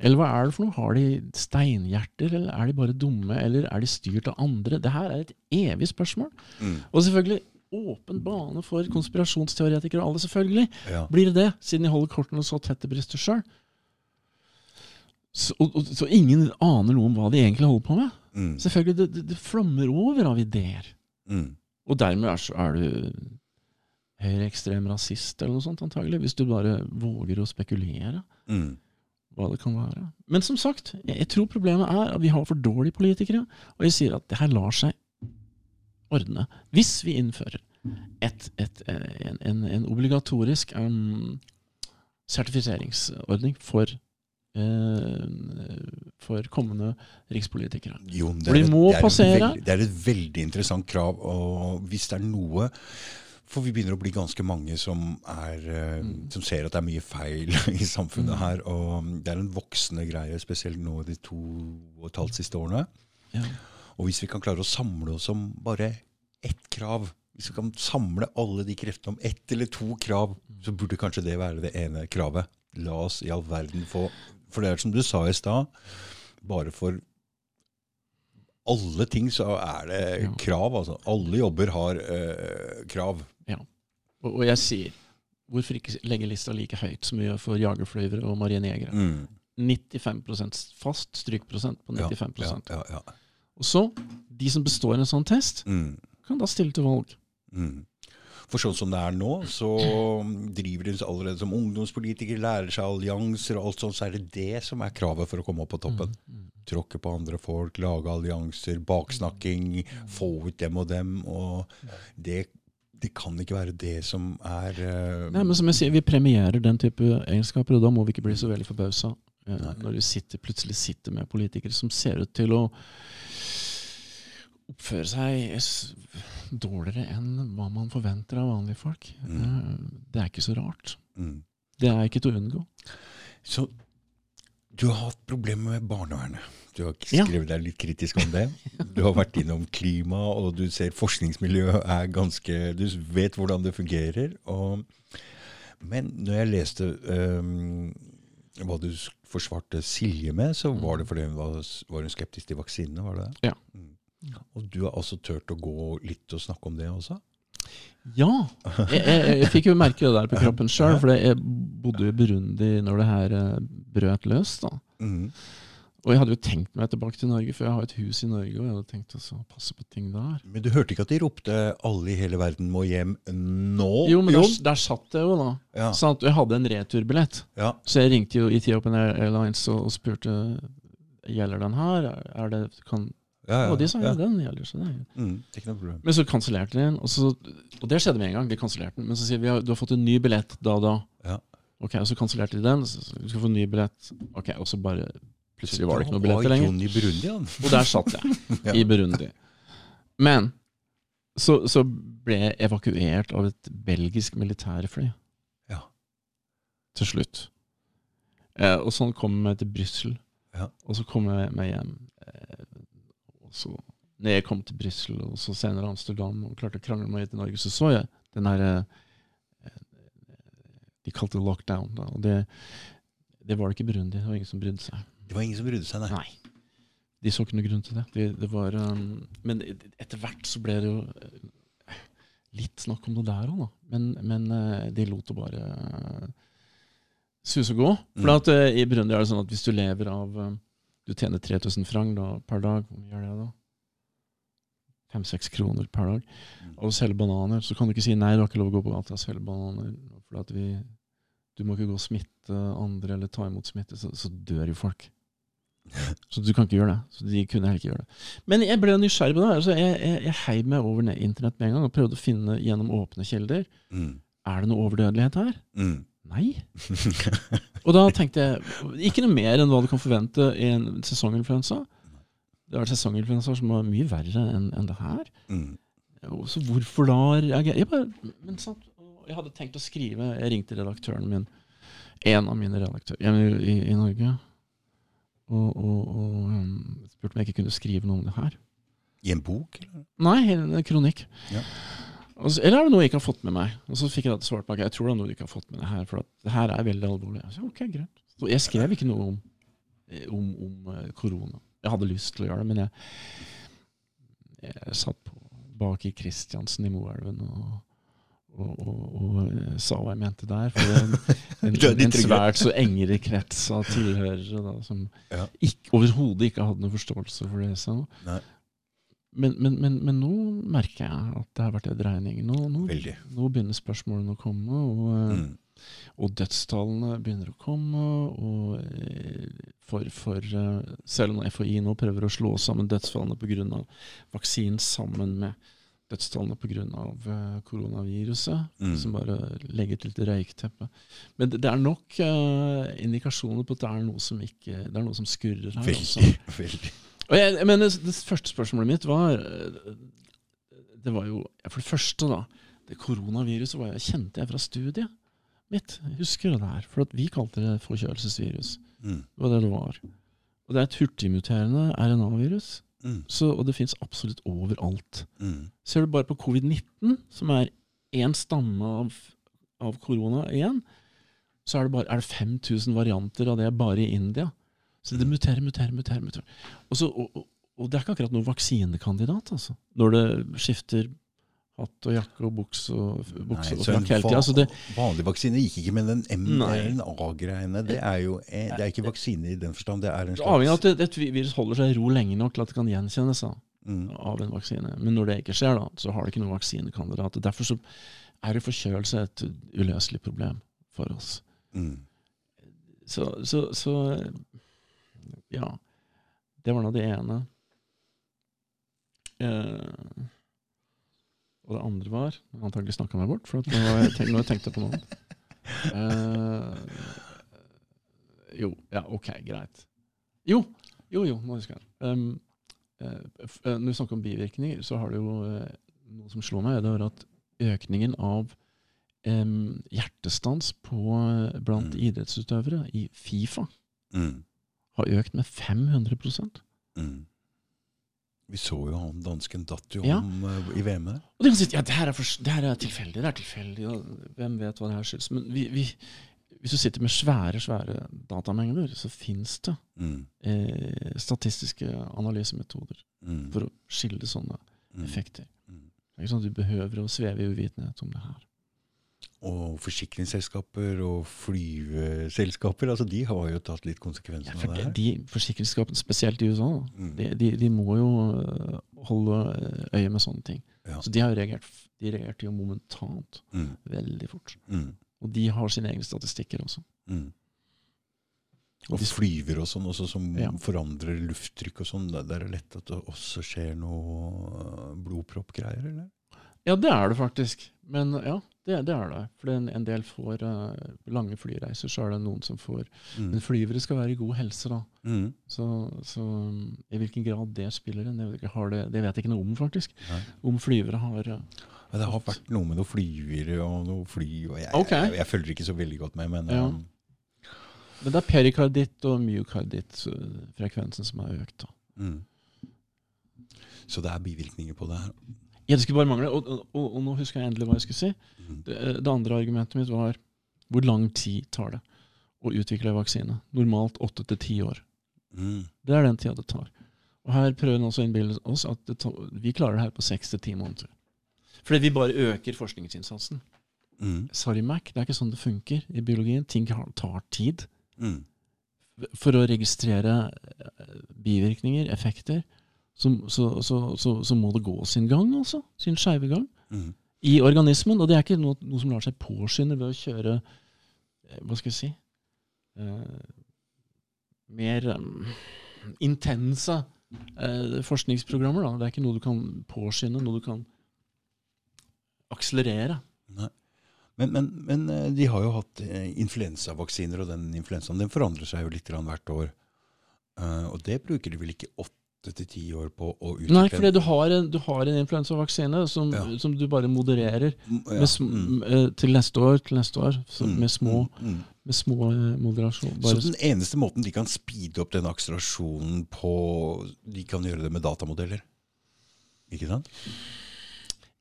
Eller hva er det for noe? Har de steinhjerter, eller er de bare dumme, eller er de styrt av andre? Det her er et evig spørsmål.
Mm.
Og selvfølgelig åpen bane for konspirasjonsteoretikere og alle, selvfølgelig.
Ja.
Blir det det, siden de holder kortene så tett til brystet sjøl? Så, og, så ingen aner noe om hva de egentlig holder på med.
Mm.
Selvfølgelig, det, det, det flommer over av ideer.
Mm.
Og dermed er, er du høyreekstrem rasist eller noe sånt, antagelig. Hvis du bare våger å spekulere
Mm.
hva det kan være. Men som sagt, jeg, jeg tror problemet er at vi har for dårlige politikere. Og jeg sier at det her lar seg ordne hvis vi innfører et, et, en, en, en obligatorisk um, sertifiseringsordning for, eh, for kommende rikspolitikere.
Jo, det er, et- det, er veldig, det er et veldig interessant krav. Og hvis det er noe For vi begynner å bli ganske mange som, er, eh,
Mm.
som ser at det er mye feil (laughs) i samfunnet
Mm.
her. Og det er en voksende greie, spesielt nå de to og et halvt siste årene.
Ja.
Og hvis vi kan klare å samle oss om bare ett krav, hvis vi kan samle alle de kreftene om ett eller to krav, så burde kanskje det være det ene kravet. La oss i all verden få For det er som du sa i stad, bare for alle ting så er det krav. altså. Alle jobber har øh, krav.
Og, og jeg sier, hvorfor ikke legge lista like høyt som vi gjør for jagerfløyvere og marinejegere?
Mm.
95 fast strykprosent på
Ja,
95
ja, ja, ja.
Og så, de som består en sånn test,
Mm.
kan da stille til valg.
Mm. For sånn som det er nå, så driver de allerede som ungdomspolitiker, lærer seg allianser og alt sånt, så er det det som er kravet for å komme opp på toppen.
Mm.
Tråkke på andre folk, lage allianser, baksnakking, få ut dem og dem. Og det, det kan ikke være det som er uh,
Nei, men som jeg sier, Vi premierer den type egenskaper, og da må vi ikke bli så veldig forbausa
uh,
når vi sitter, plutselig sitter med politikere som ser ut til å oppføre seg dårligere enn hva man forventer av vanlige folk.
Mm.
Det er ikke så rart.
mm.
Det er ikke til å unngå.
Så du har hatt problemer med barnevernet. Du har skrevet deg litt kritisk om det. Du har vært innom klima, og du ser forskningsmiljøet er ganske Du vet hvordan det fungerer. Og, men når jeg leste um, hva du forsvarte Silje med, så var det fordi hun var, var hun skeptisk til vaksinene, var det det?
Ja.
Og du har altså turt å gå litt og snakke om det også?
Ja! Jeg, jeg, jeg fikk jo merke det der på kroppen sjøl, for jeg bodde jo i Burundi når det her eh, brøt løs. da.
Mm.
Og jeg hadde jo tenkt meg tilbake til Norge, for jeg har et hus i Norge, og jeg hadde tenkt å passe på ting der.
Men du hørte ikke at de ropte 'alle i hele verden må hjem nå'?
Jo, men der, der satt jeg jo, da.
Ja.
Sånn at jeg hadde en returbillett.
ja.
Så jeg ringte jo Ethiopian Airlines og, og spurte gjelder den her. Er det, kan,
Ja, ja,
Og de sa ja,
ja.
den gjelder. Så det er.
Mm, ikke noe problem.
Men så kansellerte de den, og, så, og det skjedde med en gang. De kansellerte den. Men så sier vi du har fått en ny billett da og da.
Ja.
Ok, Og så kansellerte de den. Så, du skal få en ny billett. Ok, Og så bare plutselig var det ikke
noen
billetter lenger.
Jon i Burundi, han.
Og der satt jeg, (laughs)
Ja.
i Burundi. Men så, så ble jeg evakuert av et belgisk militærfly
Ja.
til slutt. Eh, og sånn kom jeg til Brussel.
Ja.
Og så kom jeg meg hjem. Eh, så når jeg kom til Brussel, og så senere Amsterdam, og klarte å krangle meg til Norge, så så jeg den her eh, De kalte det lockdown. Da, og det, det var det ikke i Burundi. Det var ingen som brydde seg.
Det var ingen som brydde seg, nei.
Nei. De så ikke noe grunn til det. det, det var, um, men etter hvert så ble det jo eh, litt snakk om det der òg, da. Men, men de lot det bare suse og gå. For
Mm.
at, i Burundi er det sånn at hvis du lever av Du tjener 3000 franc da, per dag, hvor mye gjør det da? Fem-seks kroner per dag.
Og
Og selge bananer, så kan du ikke si nei, du har ikke lov å gå på gata og selge bananer. For at vi, du må ikke gå og smitte andre eller ta imot smitte, så, så dør jo folk. (laughs) Så du kan ikke gjøre det. Så de kunne heller ikke gjøre det. Men jeg ble nysgjerrig på det. Altså jeg, jeg, jeg heiv meg over internett med en gang og prøvde å finne gjennom åpne kilder.
Mm.
Er det noe overdødelighet her?
Mm.
Nei. Og da tenkte jeg ikke noe mer enn hva du kan forvente i en sesonginfluensa. Det har vært sesonginfluensaer som var mye verre enn en det her.
Mm.
Så hvorfor da reagere? Jeg, bare, men sant, jeg hadde tenkt å skrive Jeg ringte redaktøren min, en av mine redaktører i, i, i Norge, og, og, og um, spurte om jeg ikke kunne skrive noe om det her.
I en bok, eller?
Nei, en kronikk.
Ja.
Og så, eller er det noe jeg ikke har fått med meg? Og så fikk jeg da svart bak. jeg tror det er noe du ikke har fått med deg her, for at det her er veldig alvorlig. Jeg sa, ok, greit. Så jeg skrev ikke noe om, eh, om, om eh, korona. Jeg hadde lyst til å gjøre det, men jeg, jeg satt på, bak i Kristiansen i Moelven og, og, og, og eh, sa hva jeg mente der. For det er en, (laughs) en, en, svært så engere krets av tilhørere da, som
Ja.
overhodet ikke hadde noen forståelse for det jeg sa.
Nei.
Men, men, men, men nå merker jeg at det har vært en dreining. Nå, nå, nå begynner spørsmålene å komme, og, eh,
Mm.
og dødstallene begynner å komme. Og eh, for, for eh, selv om FHI nå prøver å slå sammen dødsfallene pga. vaksinen sammen med dødstallene pga. Koronaviruset,
Mm.
som bare legger til et røykteppe. Men det, det er nok uh, indikasjoner på at det er noe som, ikke, det er noe som skurrer her.
Veldig, også. (laughs)
veldig. Jeg, jeg mener, det første spørsmålet mitt var eh, Det var jo For det første, da. Det koronaviruset var jeg, kjente jeg fra studiet mitt. Jeg husker det der. For at vi kalte det forkjølelsesvirus.
Mm.
Det var det det var. Og det er et hurtigmuterende RNA-virus.
Mm.
Så- Og det fins absolutt overalt.
Mm.
Ser du bare på covid-19, som er én stamme av, av korona igjen, så er det, bare, er det 5000 varianter av det bare i India. Så det muterer, muterer, muterer. muterer. Og, så, og, og, det er ikke akkurat noen vaksinekandidat, altså. Når det skifter hatt og jakke og buks og, buks og frakk hele tida. Så det,
vanlig vaksine gikk ikke, men den mRNA-greiene, det er jo eh, det er ikke vaksine i den forstand. Det er en
er avhengig av at et et virus holder seg i ro lenge nok til at det kan gjenkjennes da,
mm.
av en vaksine. Men når det ikke skjer, da, så har det ikke noen vaksinekandidat. Derfor så er det forkjølelse et uløselig problem for oss.
Mm.
Så, så, så ja. Det var nå det ene. Eh, og det andre var antagelig snakka meg bort, for nå har jeg tenkt, jeg på noe. Eh, jo, ja, ok, greit. Jo, jo, jo, nå husker jeg. Um, eh, eh, når vi snakker om bivirkninger, så har det jo eh, noe som slår meg. Det er at økningen av um, hjertestans på, blant
Mm.
idrettsutøvere i Fifa
Mm.
Har økt med 500%
Mm. Vi så jo han dansken datt jo
Ja.
om uh, i VM der.
Og de kan si ja, det her er, for, det her er tilfeldig. det er tilfeldig, og Hvem vet hva det her skyldes? Men vi, vi, hvis du sitter med svære svære datamengder, så fins det
Mm.
eh, statistiske analysemetoder
Mm.
for å skille sånne
Mm.
effekter.
Mm.
Det er ikke sånn at Du behøver å sveve i uvitenhet om det her.
Og forsikringsselskaper og flyveselskaper, altså de har jo tatt litt
Ja,
konsekvensen
for
av det
de,
her.
de Forsikringsselskapene, spesielt i USA,
Mm.
de, de, de må jo øh, holde øye med sånne ting.
Ja.
Så de har jo reagert De reagerte jo momentant.
Mm.
Veldig fort.
Mm.
Og de har sine egne statistikker også.
Mm. Og flyver og sånn, også som
Ja.
forandrer lufttrykk og sånn. Der er det lett at det også skjer noe øh, blodproppgreier, eller?
Ja, det er det faktisk. Men ja, det, det er det. For en, en del får uh, lange flyreiser, så er det noen som får Men flyvere skal være i god helse, da.
Mm.
Så, så um, i hvilken grad det spiller en, det jeg det, det vet jeg ikke noe om, faktisk.
Nei.
Om flyvere har uh,
Ja, det har vært noe med noen flyvere og noe fly og jeg,
Ok.
jeg, jeg følger ikke så veldig godt med, men
Ja.
um,
Men det er perikarditt og myokarditt-frekvensen som er økt. da.
mm. Så det er bivirkninger på det her.
Ja, det skulle bare mangle. Og, og, og, og nå husker jeg endelig hva jeg skulle si.
Mm.
Det, det andre argumentet mitt var hvor lang tid tar det å utvikle en vaksine? Normalt åtte til ti år.
Mm.
Det er den tida det tar. Og her prøver han også å innbille oss at tar, vi klarer det her på seks til ti måneder. Fordi vi bare øker forskningsinnsatsen.
Mm.
Sorry, Mac, det er ikke sånn det funker i biologien. Ting tar tid.
Mm.
For å registrere eh, bivirkninger, effekter, så, så, så, så, så må det gå sin gang, altså. Sin skeive gang.
Mm.
I organismen. Og det er ikke noe, noe som lar seg påskynde ved å kjøre eh, Hva skal jeg si eh, Mer um, intense eh, forskningsprogrammer. Da. Det er ikke noe du kan påskynde, noe du kan akselerere.
Nei. Men, men, men eh, de har jo hatt eh, influensavaksiner, og den influensaen den forandrer seg jo litt hvert år. Og det bruker de vel ikke åtte til ti år på å utvikle?
Nei, fordi du har en, du har en influensavaksine som,
Ja.
som du bare modererer
ja,
med,
mm,
eh, til neste år, til neste år, så,
mm,
med små,
mm,
med små eh, moderasjon.
Så den eneste måten de kan speede opp den akselerasjonen på De kan gjøre det med datamodeller. Ikke sant?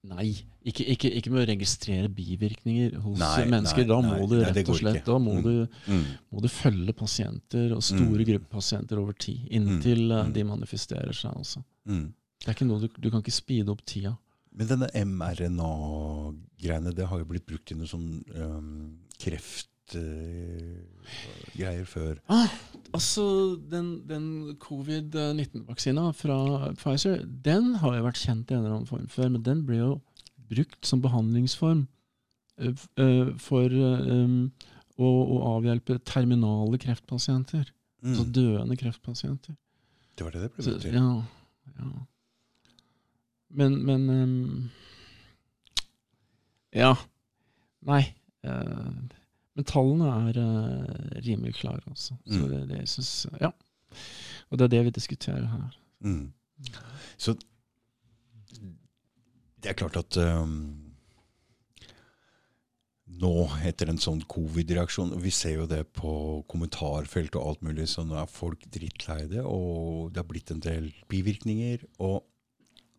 Nei, ikke, ikke, ikke med å registrere bivirkninger hos
Nei,
mennesker.
nei,
da
nei,
må du rett og slett. Da må,
Mm.
du,
Mm.
må du følge pasienter, og store
Mm.
grupper pasienter over tid, inntil eh,
Mm.
de manifesterer seg. Altså.
Mm.
Det er ikke noe du, du kan ikke speede opp tida.
Men denne mRNA-greiene, det har jo blitt brukt i noe sånn um, kreftgreier før.
Altså, den, den covid-19-vaksina fra Pfizer, den har jo vært kjent i en eller annen form før, men den ble jo brukt som behandlingsform eh, eh, for eh, um, å, å avhjelpe terminale kreftpasienter. Altså
Mm.
døende kreftpasienter.
Det var det det ble brukt til.
ja, ja. Men, men um, Ja. Nei. eh, men tallene er uh, rimelig klare, altså. Så
Mm.
det, det synes, Ja. Og det er det vi diskuterer her.
Mm. Så det er klart at um, nå, etter en sånn covid-reaksjon Vi ser jo det på kommentarfelt og alt mulig, så nå er folk drittlei det. Og det har blitt en del bivirkninger. Og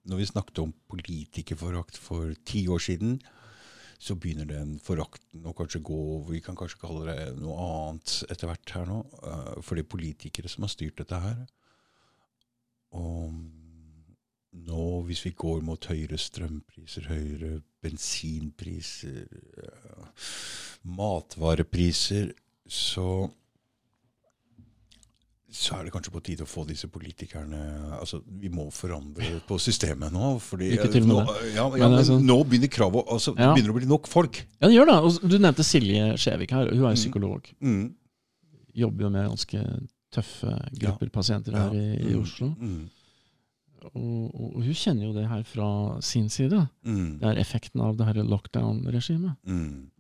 når vi snakket om politikerforakt for ti år siden, så begynner den forakten å kanskje gå. Vi kan kanskje kalle det noe annet etter hvert her nå. eh, For det er politikere som har styrt dette her. Og nå, hvis vi går mot høyere strømpriser, høyere bensinpriser, matvarepriser, så så er det kanskje på tide å få disse politikerne altså Vi må forandre på systemet nå. Fordi,
Lykke til med
nå,
det.
ja, ja, men
altså-
nå begynner kravet altså, Det
Ja.
begynner å bli nok folk.
Ja, det gjør det. Og du nevnte Silje Skjevik her. Hun er
jo
psykolog.
Mm.
Jobber jo med ganske tøffe grupper pasienter her i, i
Mm.
Oslo.
Mm.
Og, og, hun kjenner jo det her fra sin side.
Mm.
Det er effekten av det her lockdown-regimet.
Mm.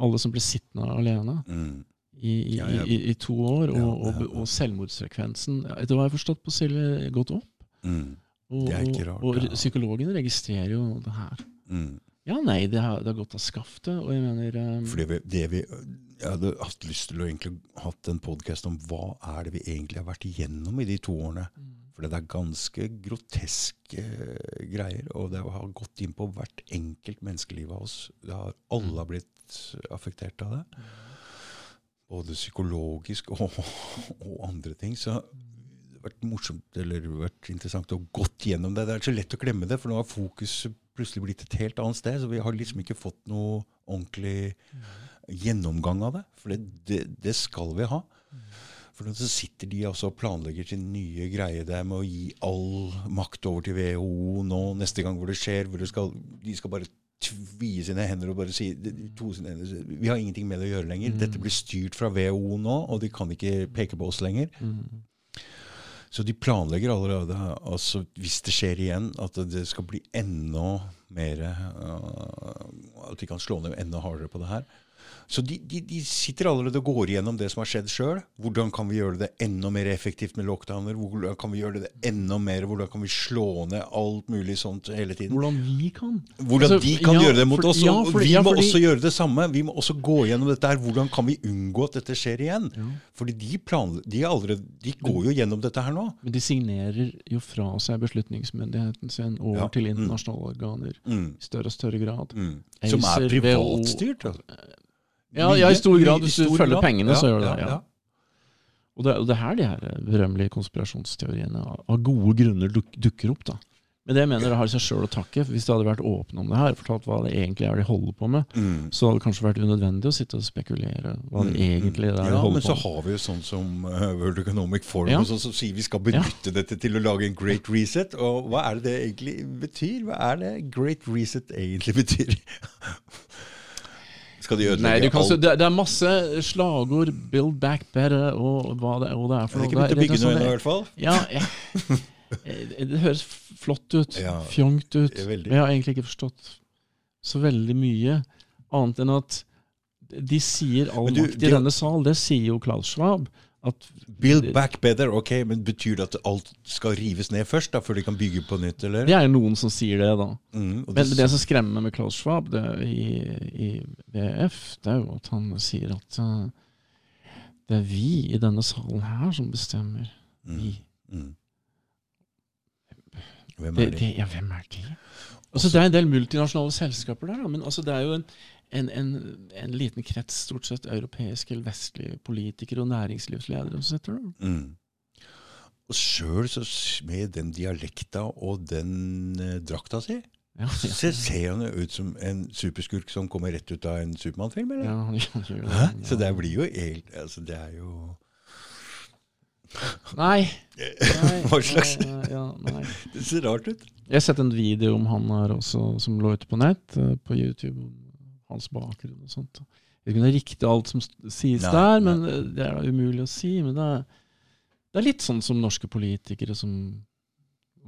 Alle som blir sittende alene
Mm.
I, i,
Ja, ja.
i, i to år, og, og, og selvmordsfrekvensen etter hva jeg har forstått på Silje, gått opp.
Mm.
Og,
rart,
og, psykologen registrerer jo det her.
Mm.
Ja, nei, det har, det har gått av skaftet, og jeg mener um,
Fordi vi, det vi, Jeg hadde hatt lyst til å egentlig hatt en podkast om hva er det vi egentlig har vært igjennom i de to årene. For det er ganske groteske greier, og det har gått inn på hvert enkelt menneskeliv av oss. Det har, alle har blitt affektert av det. Både psykologisk og, og andre ting. Så det har vært morsomt eller vært interessant å gått gjennom det. Det er så lett å glemme det, for nå har fokuset plutselig blitt et helt annet sted. Så vi har liksom ikke fått noe ordentlig gjennomgang av det. For det, det, det skal vi ha. For så sitter de altså og planlegger sin nye greie der med å gi all makt over til WHO nå neste gang hvor det skjer. hvor det skal, De skal bare tvie sine hender og bare si to sine hender, Vi har ingenting med det å gjøre lenger.
Mm.
Dette blir styrt fra WHO nå, og de kan ikke peke på oss lenger.
Mm.
Så de planlegger allerede, altså hvis det skjer igjen, at det skal bli enda mer uh, At de kan slå ned enda hardere på det her. Så de, de, de sitter allerede og går igjennom det som har skjedd sjøl. Hvordan kan vi gjøre det enda mer effektivt med lockdowner? Hvordan kan vi gjøre det enda mer? Hvordan kan vi slå ned alt mulig sånt hele tiden?
Hvordan vi kan.
Hvordan
Altså,
de kan
ja,
gjøre det mot
for-
oss.
ja, for,
vi
ja,
må
fordi-
også gjøre det samme. Vi må også gå gjennom dette her. Hvordan kan vi unngå at dette skjer igjen?
Ja.
Fordi de, planle- de, er allerede, de går jo gjennom dette her nå.
Men de signerer jo fra seg beslutningsmyndigheten sin over til
Mm.
internasjonale organer
Mm.
i større og større grad.
Mm. Som er privatstyrt. Altså.
Ja, ja, i stor grad. Hvis du følger
grad.
pengene, så gjør du det.
Ja,
Ja.
ja.
Og det, og det er her de her berømmelige konspirasjonsteoriene av- gode grunner duk, dukker opp. da. Men det jeg mener det har seg sjøl å takke. for Hvis du hadde vært åpne om det her, fortalt hva det egentlig er de holder på med,
Mm.
så hadde det kanskje vært unødvendig å sitte og spekulere hva det
Mm,
egentlig er de
ja, men
holder
så
på med.
har vi jo sånn som uh, World Economic Forum
Ja.
sånn som sier vi skal benytte dette til å lage en great reset. Og hva er det det egentlig betyr? Hva er det great reset egentlig betyr? (laughs) skal de ødelegge
Nei, du kan,
alt?
det, det er masse slagord, 'build back better' og hva det, og det er for noe.
Det er ikke begynt å bygge noe
sånn-
ennå, i hvert fall.
Ja, jeg, (laughs) det høres flott ut.
Ja.
Fjongt ut.
Veldig.
Men jeg har egentlig ikke forstått så veldig mye, annet enn at de sier all makt i denne sal. Det sier jo Klaus Schwab. At
Build back better, ok, men betyr det at alt skal rives ned først, da, før de kan bygge på nytt, eller?
Det er jo noen som sier det, da.
Mm,
Men
det-
det som skremmer med Klaus Schwab det, i, i BF, det er jo at han sier at uh, det er vi i denne salen her som bestemmer.
mm,
Vi.
mm. Hvem er de?
det, ja, hvem er de? Altså, det er en del multinasjonale selskaper der, da, men altså, det er jo en, en, en, en liten krets, stort sett europeiske eller vestlige politikere og næringslivsledere som sitter der.
Mm. Og sjøl med den dialekta og den eh, drakta si,
Ja, ja.
så ser han jo ut som en superskurk som kommer rett ut av en Supermann-film, eller?
Ja, det.
ja. Så det blir jo helt Altså, det er jo
Nei. (laughs) nei
Hva slags
nei.
Det ser rart ut.
Jeg har sett en video om han her også, som lå ute på nett, eh, på YouTube. Hans bakgrunn og sånt. Jeg kunne riktig alt som sies
Nei,
der, men eh, det er da umulig å si. Men det er, det er litt sånn som norske politikere som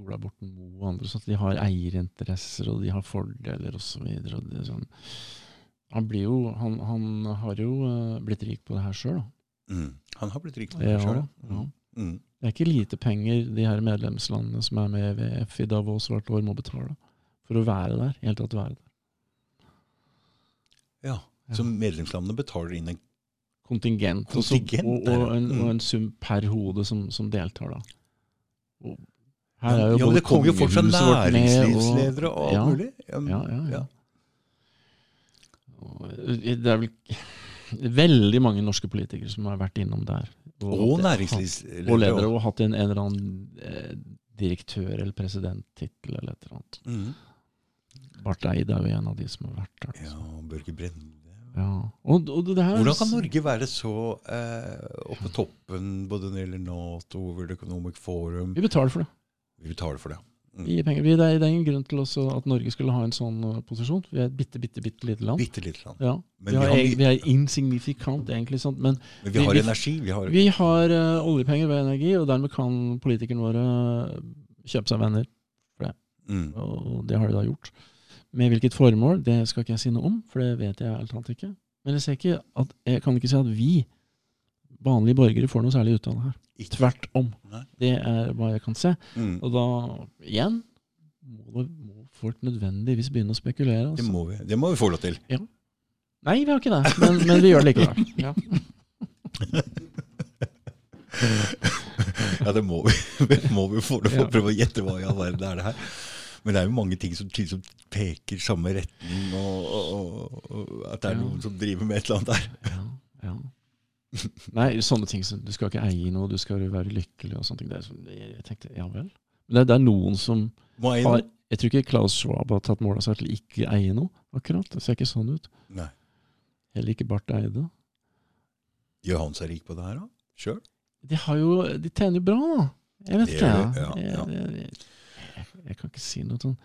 Ola Borten Moe og andre, sånn at de har eierinteresser og de har fordeler osv. Sånn. Han, blir jo, han, han har jo eh, blitt rik på det her sjøl, da.
Mm. Han har blitt rik på det sjøl.
ja.
Mm.
Det er ikke lite penger de her medlemslandene som er med i WF i Davos hvert år må betale for å være der. helt tatt være der.
Ja. Så medlemslandene betaler inn en
Kontingent,
Kontingent,
og,
og,
og, en,
mm.
og en sum per hode som, som deltar. da. Her er jo
ja, men det kommer jo folk fra næringslivsledere og alt
ja,
mulig. Ja,
Ja, ja, ja.
ja.
Det er vel (laughs) veldig mange norske politikere som har vært innom der.
Og
og
næringslivsledere.
Og ledere, og hatt en, en eller annen eh, direktør- eller presidenttittel eller et eller annet.
Mm.
Barth Eide er jo en av de som har vært der.
Ja,
altså.
Børge Brende.
Ja. Og, og det her,
Hvordan kan Norge være så eh, oppe på toppen både når det gjelder Nato, World Economic Forum?
Vi betaler for det.
Vi betaler for det. Mm.
Vi gir penger. Vi, det, er, det er ingen grunn til at Norge skulle ha en sånn uh, posisjon. Vi er et bitte, bitte, bitte lite land.
Bitte lite land.
Ja.
Men
vi,
vi
har, vi er insignifikant, egentlig. Sånn. Men
Men vi har energi. Vi har
vi har uh, oljepenger ved energi, og dermed kan politikerne våre uh, kjøpe seg venner.
mm.
Og det har de da gjort. Med hvilket formål, det skal ikke jeg si noe om, for det vet jeg alt ikke. Men jeg, ser ikke at, jeg kan ikke si at vi, vanlige borgere, får noe særlig ut av det her. Tvert om.
Nei.
Det er hva jeg kan se.
Mm.
Og da, igjen, må, må folk nødvendigvis begynne å spekulere.
Det
Altså.
må vi Det må vi få lov til.
Nei, vi har ikke det, men, men vi gjør det likevel. (laughs) Ja.
Ja, det må vi. (laughs) Det må vi få lov til å prøve å gjette hva i all verden er det her. Men det er jo mange ting som, tydeligvis peker samme retning, og, og, og, at det er
Ja.
noen som driver med et eller annet der.
Ja, ja. Nei, sånne ting som du skal ikke eie noe, du skal være lykkelig og sånne ting. Det er, sånn- jeg tenkte, ja vel. Men det, det er noen som har Jeg tror ikke Klaus Schwab har tatt mål av seg til ikke eie noe, akkurat. Det ser ikke sånn ut.
Nei.
Heller ikke Barth Eide.
Gjør han seg rik på det her, da? Sjøl?
De har jo De tjener jo bra, da. Jeg vet
Det
ikke, jeg.
ja, ja.
Jeg, jeg, jeg, kan ikke si noe sånn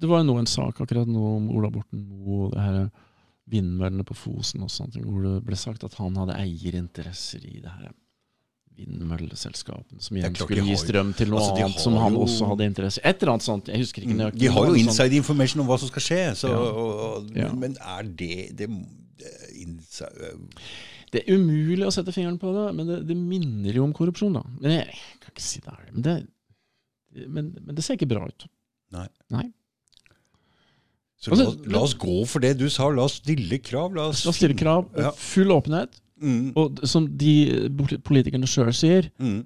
det var jo nå en sak akkurat nå om Ola Borten Moe og det her vindmøllene på Fosen og sånt, hvor det ble sagt at han hadde eierinteresser i det her vindmølleselskapene, som igjen skulle gi strøm til noe
altså,
annet som han
jo-
også hadde interesse i. Et eller annet sånt. Jeg husker ikke nøyaktig.
De har jo
sånn-
inside information om hva som skal skje, så,
Ja.
og, og,
Ja.
men er det, det, inside, uh.
Det er umulig å sette fingeren på det, men det, det minner jo om korrupsjon, da. Men jeg, jeg kan ikke si det er det. Men det, men, men det ser ikke bra ut.
Nei.
Nei.
Så
Altså,
la, la oss gå for det du sa. La oss stille krav. La oss
La oss stille krav
Ja.
full åpenhet.
Mm,
Og som de politikerne sjøl sier,
mm,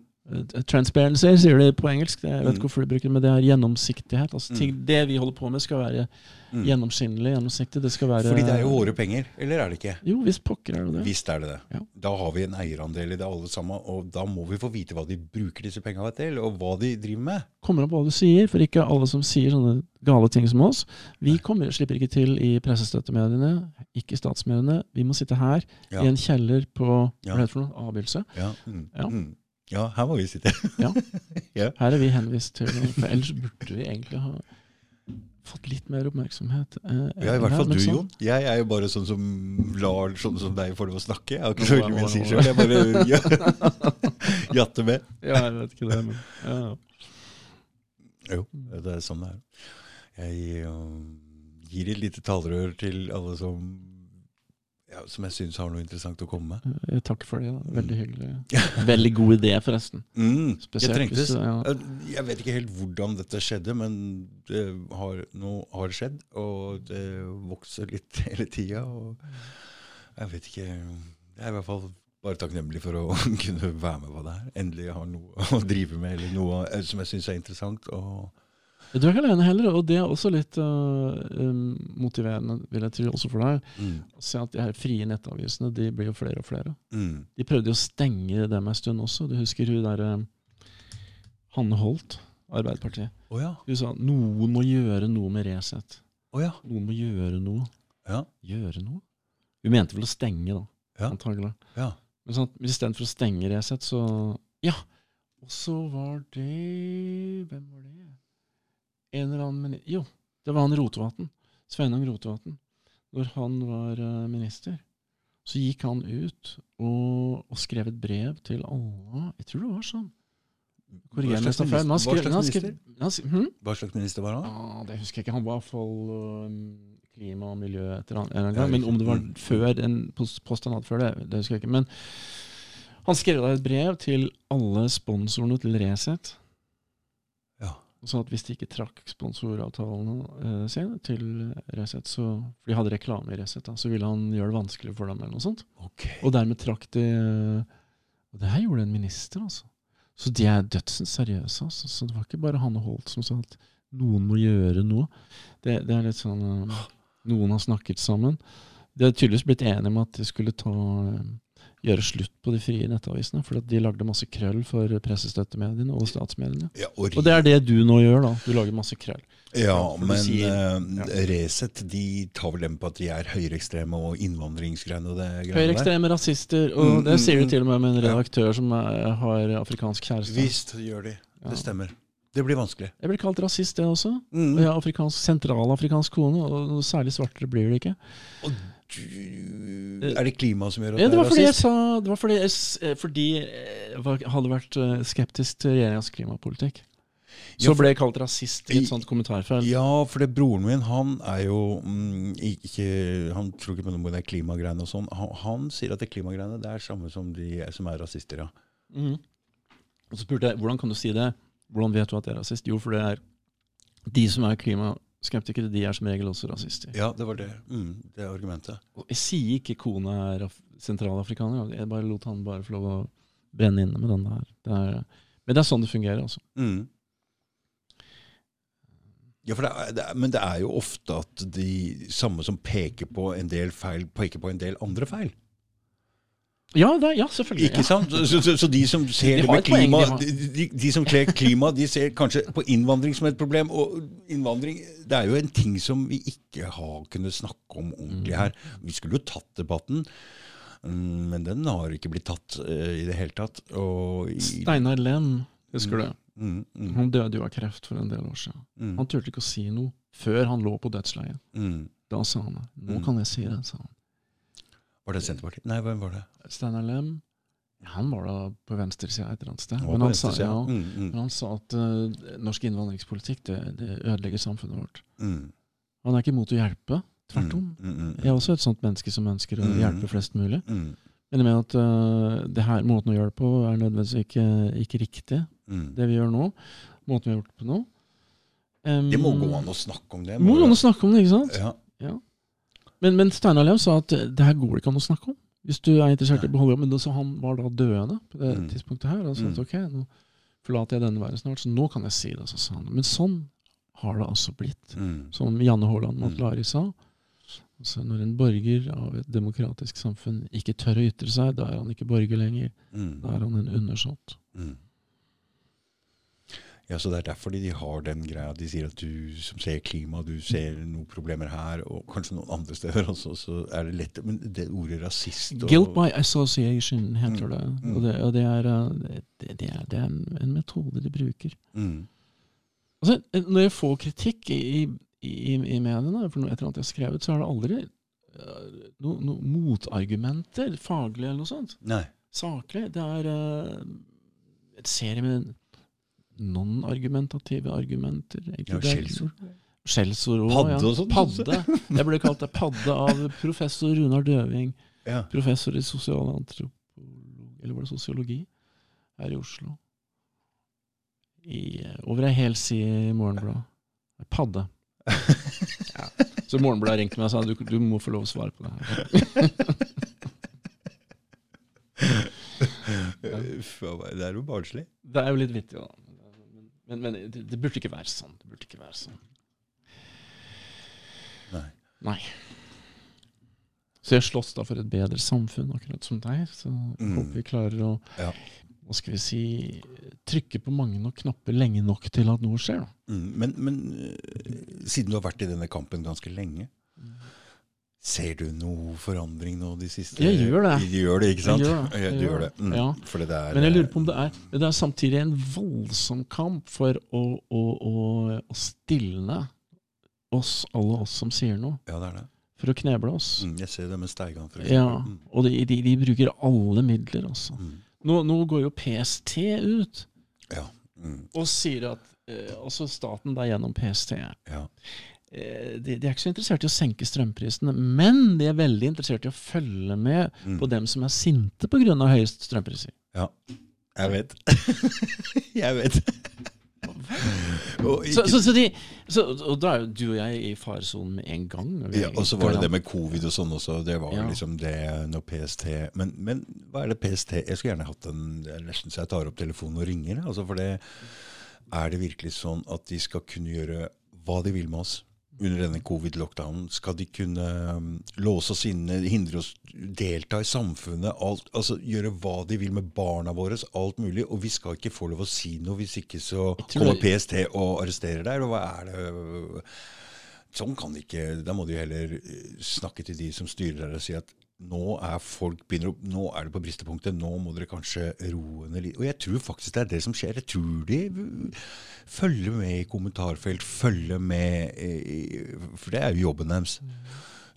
transparency sier de på engelsk, jeg vet
Mm.
ikke hvorfor de bruker det, men det er gjennomsiktighet. Altså, ting,
Mm.
Det vi holder på med skal være
mm.
gjennomskinnelig, gjennomsiktig. Det skal være
Fordi det er jo våre penger, eller er det ikke?
Jo, visst pokker er det det.
Visst er det det.
Ja.
Da har vi en eierandel i det alle sammen, og da må vi få vite hva de bruker disse pengene til, og hva de driver med.
Kommer an på hva du sier, for ikke alle som sier sånne gale ting som oss. Vi kommer, slipper ikke til i pressestøttemediene, ikke statsmediene. Vi må sitte her
Ja.
i en kjeller på
Ja.
hva heter det for noe? Avbyelse.
Ja,
Ja.
Ja her må vi sitte. (laughs)
Her er vi henvist til For ellers burde vi egentlig ha fått litt mer oppmerksomhet. eh,
Ja, i hvert fall
her,
du, Jon. Jeg er jo bare sånn som lar sånne som deg få lov å snakke. Jeg har ikke så veldig mye å si sjøl. Jeg bare (laughs) ja, (laughs) jatter med.
Ja, jeg vet ikke det, men ja.
Jo, det er sånn det er. Jeg um, gir et lite talerør til alle som ja, som jeg syns har noe interessant å komme med.
Takk takker for det. da. Veldig hyggelig. (laughs) Veldig god idé, forresten.
Mm, jeg
Spesielt
trengtes.
hvis du- ja.
Jeg- Jeg vet ikke helt hvordan dette skjedde, men det har, nå har det skjedd. Og det vokser litt (laughs) hele tida. Og jeg vet ikke Jeg er i hvert fall bare takknemlig for å (laughs) kunne være med på det her. Endelig har noe å drive med, eller noe eh, som jeg syns er interessant. Og
Du er ikke alene heller, og det er også litt um, motiverende vil jeg tro, også for deg.
mm,
Å se at de her frie nettavisene de blir jo flere og flere.
mm,
De prøvde jo å stenge dem en stund også. Du husker hun derre Hanne Holt, Arbeiderpartiet.
Oh, ja.
Hun sa noen må gjøre noe med Resett.
Oh, ja.
Noen må gjøre noe.
Ja.
Gjøre noe? Hun mente vel å stenge, da.
Ja.
Antagelig.
ja.
Men sånn, istedenfor å stenge Resett, så Ja! Og så var det Hvem var det? En eller annen minister Jo, det var han Rotevatn. Sveinung Rotevatn. Når han var eh, minister, så gikk han ut og, og skrev et brev til alle Jeg tror det var sånn. Hva slags, han
Hva slags
skrev-
minister?
han skrev- hm?
Hva slags minister var han?
Ah, det husker jeg ikke. Han var iallfall um, klima og miljø etter en eller gang. Men om det var.
Mm.
før en post han hadde før det, det husker jeg ikke. Men han skrev da et brev til alle sponsorene til Resett. Sa at hvis de ikke trakk sponsoravtalene eh, sine til Resett, så, for de hadde reklame i Resett, da, så ville han gjøre det vanskelig for dem. eller noe sånt.
Okay.
Og dermed trakk de eh, Og det her gjorde en minister, altså. Så de er dødsens seriøse. Altså. Så det var ikke bare Hanne Holt som sa at noen må gjøre noe. Det, det er litt sånn eh, Noen har snakket sammen. De har tydeligvis blitt enige om at de skulle ta eh, gjøre slutt på de frie nettavisene. For de lagde masse krøll for pressestøttemediene og statsmediene.
Ja, og,
Og det er det du nå gjør, da. Du lager masse krøll.
ja, men
sier-
ja. Resett de tar vel dem på at de er høyreekstreme og innvandringsgreiene og det greiene der?
Høyreekstreme rasister, og
Mm,
det
mm,
sier du til og med med en
Ja.
redaktør som er, har afrikansk kjæreste.
Visst gjør de. Det stemmer. Det blir vanskelig.
Jeg blir kalt rasist, det også.
Mm.
Og jeg har afrikansk, sentralafrikansk kone, og særlig svartere blir det ikke.
Og du, er det klimaet som gjør at
Ja,
det er
var fordi jeg
rasist?
sa Det var fordi jeg, eh, fordi jeg hadde vært eh, skeptisk til regjeringas klimapolitikk. Så ble jeg kalt rasist i et sånt kommentarfelt.
Ja, for det broren min, han er jo mm, ikke Han tror ikke på noe med det klimagreiene og sånn. Han, han sier at det klimagreiene det er samme som de som er rasister, ja.
Mm. Og så spurte jeg hvordan kan du si det. Hvordan vet du at jeg er rasist? Jo, for det er de som er klimaskeptikere, de er som regel også rasister.
Ja, det var det. Mm, det er argumentet.
Og Jeg sier ikke kona er sentralafrikaner. Jeg bare lot han bare få lov å brenne inne med den der. Det er, men det er sånn det fungerer, altså.
Mm. Ja, det er, det er, Men det er jo ofte at de samme som peker på en del feil, peker på en del andre feil.
Ja, er- ja selvfølgelig.
Ikke sant? Så, så, så de som ser
De
det med
klima, poeng, de
de, de, som kler klima, de ser kanskje på innvandring som et problem. Og innvandring det er jo en ting som vi ikke har kunnet snakke om ordentlig
Mm.
her. Vi skulle jo tatt debatten, mm, men den har ikke blitt tatt uh, i det hele tatt. Og
Steinar Lenn, husker du?
Mm, mm,
Han døde jo av kreft for en del år siden.
mm,
Han turte ikke å si noe før han lå på dødsleiet.
mm.
Da sa han det. Nå
Mm.
kan jeg si det, sa han.
Var det Senterpartiet? Nei, hvem var det?
Steinar Lem, han var da på venstresida et eller annet sted. Men han, sa, ja,
Mm, mm,
men han sa at uh, norsk innvandringspolitikk det, det ødelegger samfunnet vårt.
mm,
Han er ikke imot å hjelpe. Tvert om.
mm, mm,
Jeg er også et sånt menneske som ønsker å
Mm.
hjelpe flest mulig.
mm,
Men jeg mener at uh, det her, måten å gjøre det på er nødvendigvis ikke, ikke riktig,
mm.
det vi gjør nå. Måten vi har gjort det på nå. Um,
Det må gå an å snakke om det.
Må gå an å snakke om det, ikke sant?
Ja. Ja.
Men, men Steinar Lev sa at eh, det her går det ikke an å snakke om. Hvis du er interessert i å beholde jobben. Så han var da døende på det
Mm.
tidspunktet her. Og sa at
Mm.
ok, nå forlater jeg denne verden snart, så nå kan jeg si det. Så sa han. Men sånn har det altså blitt.
Mm.
Som Janne Haaland
Mm.
Matlari sa. Altså når en borger av et demokratisk samfunn ikke tør å ytre seg, da er han ikke borger lenger.
Mm.
Da er han en undersått.
Mm. Ja, så Det er derfor de har den greia. De sier at du som ser klima, du ser noen problemer her, og kanskje noen andre steder også, så er det lett Men det ordet rasist og,
Guilt by association heter
Mm.
det.
Mm.
Og, det, og det, er, uh, det, det er, en, metode de bruker.
mm.
Altså, når jeg får kritikk i, i, i, mediene for noe, et eller jeg har skrevet, så er det aldri uh, noen no motargumenter, faglig eller noe sånt.
Nei.
Saklig. Det er uh, et serie med non-argumentative argumenter.
Ja, skjellsord.
Skjellsord òg.
Padde
ja.
og sånt,
Padde. (laughs) Jeg ble kalt det padde av professor Runar Døving.
Ja.
Professor i sosialantropologi Eller var det sosiologi? Her i Oslo. I, eh, over ei hel side i Morgenbladet. Padde. (laughs) Ja. Så Morgenbladet ringte meg og sa du, du må få lov å svare på det her. (laughs)
ja. det er jo barnslig.
Det er jo litt vittig, da. Men, men det, det burde ikke være sånn. Det burde ikke være sånn.
Nei.
Nei. Så jeg slåss da for et bedre samfunn, akkurat som deg. Så
Mm.
håper vi klarer å
Ja.
hva skal vi si, trykke på mange nok knapper lenge nok til at noe skjer.
Mm. Men, men øh, siden du har vært i denne kampen ganske lenge, ser du noe forandring nå de siste
Jeg gjør det.
Du gjør det, ikke sant?
Jeg gjør det. Jeg gjør
det. Mm.
Ja.
Det er
Men jeg lurer på om det er Det er samtidig en voldsom kamp for å, å, å, å stilne oss, alle oss som sier noe.
Ja, det er det.
For å kneble oss.
Mm. Jeg ser det med Steigan,
Ja.
Mm.
og de, de, de bruker alle midler, altså.
Mm.
Nå, nå går jo PST ut
Ja. Mm.
og sier at eh, altså staten da gjennom PST
ja.
Eh, de, de er ikke så interessert i å senke strømprisene, men de er veldig interessert i å følge med
Mm.
på dem som er sinte pga. høye strømpriser.
ja. Jeg vet. (laughs) jeg vet. (laughs) og,
Så, så, så de, så, og da er jo du og jeg i faresonen med en gang.
ja, og så var det det med covid og sånn også. Det var
Ja.
liksom det når PST men, men hva er det PST Jeg skulle gjerne hatt en Nesten så jeg tar opp telefonen og ringer. Altså for det Er det virkelig sånn at de skal kunne gjøre hva de vil med oss? Under denne covid-lockdownen skal de kunne um, låse oss inne, hindre oss delta i samfunnet, alt, altså gjøre hva de vil med barna våre, alt mulig. Og vi skal ikke få lov å si noe, hvis ikke så kommer PST og arresterer deg. eller hva er det Sånn kan de ikke Da må de heller eh, snakke til de som styrer der og si at nå er folk begynner opp, nå er det på bristepunktet, nå må dere kanskje roe ned litt. Og jeg tror faktisk det er det som skjer. Jeg tror de følger med i kommentarfelt, følger med For det er jo jobben deres.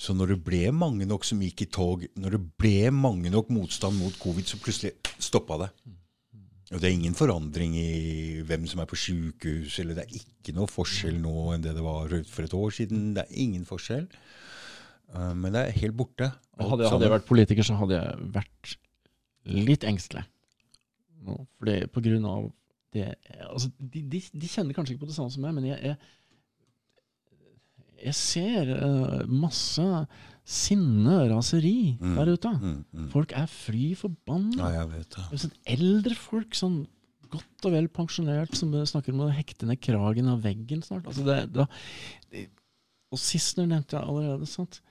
Så når det ble mange nok som gikk i tog, når det ble mange nok motstand mot covid, så plutselig stoppa det. Og det er ingen forandring i hvem som er på sykehus, eller det er ikke noe forskjell nå enn det det var for et år siden. Det er ingen forskjell. Uh, men det er helt borte.
Hadde, hadde jeg vært politiker, så hadde jeg vært litt engstelig. Fordi på grunn av det altså, de, de, de kjenner kanskje ikke på det samme som meg, men jeg, jeg, jeg ser uh, masse sinne, raseri,
Mm.
der ute.
Mm, mm.
Folk er fly forbanna.
Ja, jeg vet det.
Det sånn eldre folk, sånn godt og vel pensjonert, som snakker om å hekte ned kragen av veggen snart. Altså det, det, det, og sistnevnte nevnte jeg allerede. sant?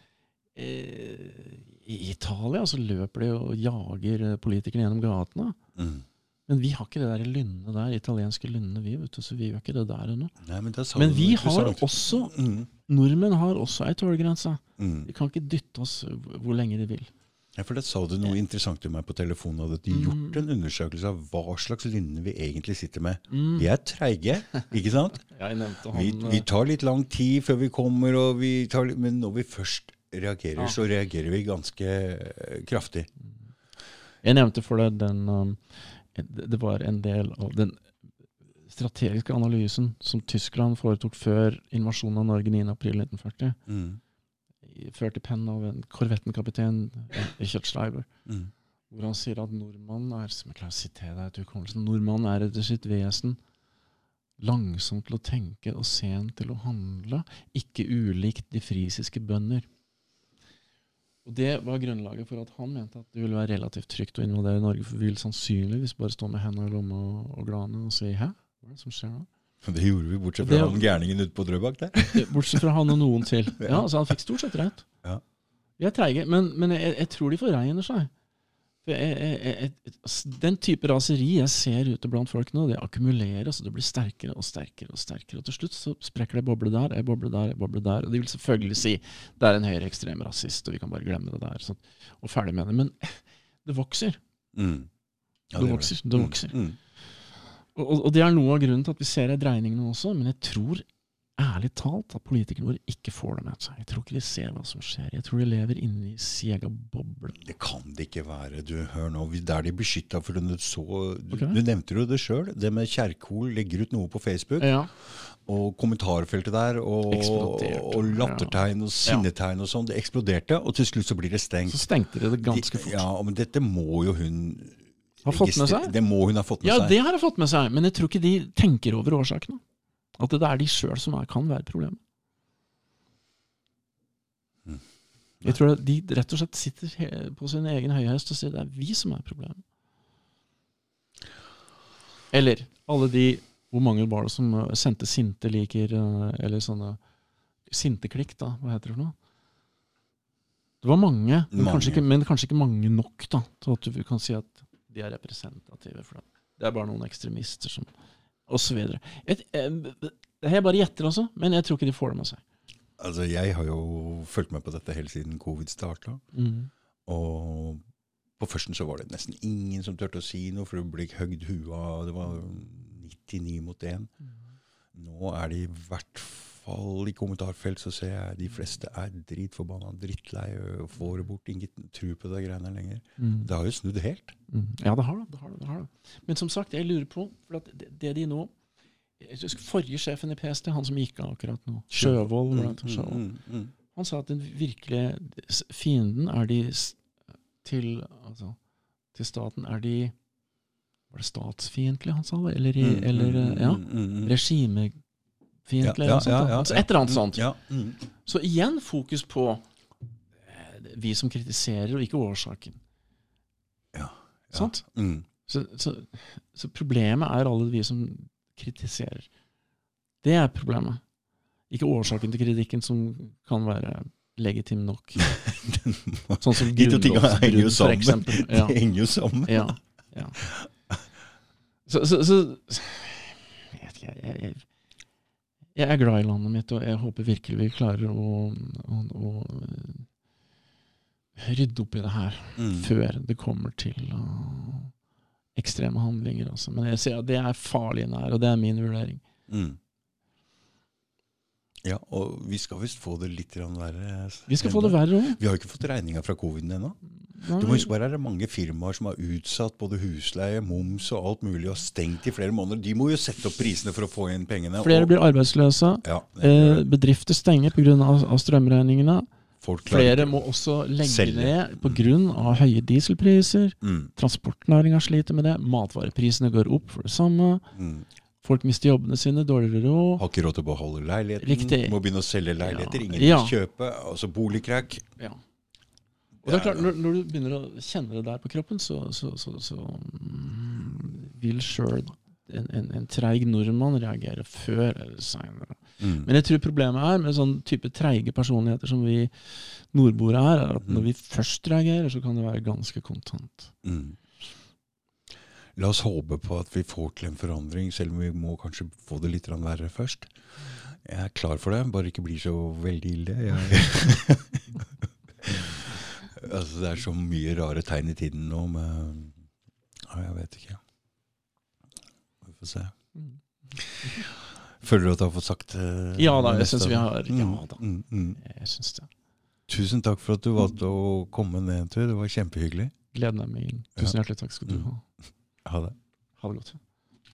Eh, I Italia så løper de og jager eh, politikerne gjennom gatene.
Mm.
Men vi har ikke det der lynnet der, italienske lynnet, vi. vet du, så vi gjør ikke det der ennå.
Men
Men vi har også
mm.
Nordmenn har også ei tålegrense.
Mm.
De kan ikke dytte oss hvor lenge de vil.
Ja, for Da sa du noe interessant til meg på telefonen. Hadde de gjort en undersøkelse av hva slags lynne vi egentlig sitter med?
Mm.
Vi er treige, ikke sant? (laughs)
Han
Vi,
eh,
vi tar litt lang tid før vi kommer, vi tar men når vi først reagerer,
Ja.
så reagerer vi ganske eh, kraftig.
Jeg nevnte for deg den um, det det var en del av den strategiske analysen som Tyskland foretok før invasjonen av Norge 9.4.1940.
Mm.
Ført i pennen av en korvettenkaptein, Richard Schreiber.
Mm.
Hvor han sier at nordmannen er som jeg klarer å sitere deg til hukommelsen, nordmannen er etter sitt vesen langsom til å tenke og sen til å handle, ikke ulikt de frisiske bønder. Og Det var grunnlaget for at han mente at det ville være relativt trygt å invadere Norge, for vi vil sannsynligvis bare stå med hendene i lomma og, og glane og si 'hæ, hva er det som skjer nå?'
Det gjorde vi, bortsett
Det-
fra han gærningen ute på Drøbak der. (laughs)
Bortsett fra han og noen til. (laughs) Ja, altså Han fikk stort sett rett.
Ja.
Vi er treige, men, men jeg, jeg tror de forregner seg. Jeg, jeg, jeg, den type raseri jeg ser ute blant folk nå, det akkumuleres, og det blir sterkere og sterkere. Og sterkere, og til slutt så sprekker det ei boble der, ei boble der, ei boble der. Og de vil selvfølgelig si det er en høyreekstrem rasist, og vi kan bare glemme det der. Sånn, og ferdig med det. Men (clears throat) det vokser.
Mm. Ja,
Det
det,
vokser, det vokser.
Mm.
Og, og- og det er noe av grunnen til at vi ser ei dreining nå også, men jeg tror ærlig talt at politikerne våre ikke får det med seg. Jeg tror ikke de ser hva som skjer. Jeg tror de lever inni sin egen boble.
Det kan det ikke være. Du, hør nå, Der de beskytta for det så du,
okay.
du nevnte jo det sjøl. Det med Kjerkol legger ut noe på Facebook,
Ja.
og kommentarfeltet der, og, og lattertegn og sinnetegn og sånn. Det eksploderte, og til slutt så blir det stengt.
Så stengte de det ganske fort.
Ja, men dette må jo hun
Har fått med seg?
Det må hun ha fått med
Ja,
seg.
det har hun fått med seg, men jeg tror ikke de tenker over årsakene. At det er de sjøl som er, kan være problemet.
Mm.
Jeg tror at de rett og slett sitter på sin egen høyhest og sier det er vi som er problemet. Eller alle de Hvor mange var det som eh, sendte sinte liker, eh, eller sånne Sinteklikk, da. Hva heter det for noe? Det var mange, men,
Mange.
Kanskje, ikke, men kanskje ikke mange nok da, til at du kan si at de er representative. for det. Det er bare noen ekstremister som Så videre. Jeg, bare gjetter også, men jeg tror ikke de får det med seg.
Altså, Jeg har jo fulgt med på dette helt siden covid starta. Og på førsten så var det nesten ingen som turte å si noe, for det ble høgd huet av. Det var 99 mot 1. Nå er det i hvert fall i kommentarfelt så ser jeg de fleste er dritforbanna, drittlei og får det bort. Ingen tror på det greiene lenger.
Mm.
Det har jo snudd helt.
Mm. Ja, det har det. det, har det, det, har det. Men som sagt, jeg lurer på for at det, de nå jeg husker Forrige sjefen i PST, han som gikk av akkurat nå, Sjøvold, var.
Mm, mm, mm.
han sa at den virkelige fienden er de til, altså, til staten er de Var det statsfiendtlige han sa det? Eller,
Mm,
eller
mm,
ja,
mm, mm,
Ja, ja, ja, altså, et eller annet sånt.
Mm.
Så igjen fokus på eh, vi som kritiserer, og ikke årsaken.
Ja,
Sant?
Mm.
Så, så, så problemet er alle vi som kritiserer. Det er problemet. Ikke årsaken til kritikken, som kan være legitim nok. (laughs) Sånn som
henger jo
grunnlovsbrudd, for
sammen.
eksempel. (laughs) Ja.
Det henger jo sammen.
Ja, ja. (laughs) Så, så, så jeg, vet ikke, jeg, jeg, jeg er glad i landet mitt, og jeg håper virkelig vi klarer å, å, å eh, rydde opp i det her
Mm.
før det kommer til uh, ekstreme handlinger. Altså. Men jeg ser at det er farlig nær, og det er min vurdering.
Mm. Ja, og vi skal visst få det litt verre.
Vi skal få det verre òg.
Vi har ikke fått regninga fra coviden ennå. Du må huske på at det er mange firmaer som har utsatt både husleie, moms og alt mulig, og stengt i flere måneder. De må jo sette opp prisene for å få inn pengene.
Flere
og,
blir arbeidsløse.
ja,
Eh, bedrifter stenger pga. Strømregningene. Flere må også legge
Selge.
ned pga. høye dieselpriser.
mm,
Transportnæringa sliter med det. Matvareprisene går opp for det samme.
mm.
Folk mister jobbene sine, dårligere råd.
Har ikke råd til å beholde leiligheten.
Riktig.
Må begynne å selge leiligheter. Ingen vil kjøpe. Altså boligkrakk.
Ja. Og det er klart, når, når du begynner å kjenne det der på kroppen, så, så, så, så mm, vil sjøl en, en, en treig nordmann reagere før eller seinere.
Mm.
Men jeg tror problemet er med sånn type treige personligheter som vi nordboere er, er at når vi først reagerer, så kan det være ganske kontant.
Mm. La oss håpe på at vi får til en forandring, selv om vi må kanskje få det litt verre først. Jeg er klar for det, bare ikke blir så veldig ille. Jeg, (laughs) Altså, det er så mye rare tegn i tiden nå med ja, Jeg vet ikke. Vi får se. Føler du at du har fått sagt uh,
Ja da, jeg syns vi har Ja
Mm,
da,
mm, mm.
jeg syns det.
Tusen takk for at du valgte å komme ned en tur. Det var kjempehyggelig.
Gleden er min. Tusen hjertelig takk skal du
Mm.
ha.
Ha det.
Ha det godt.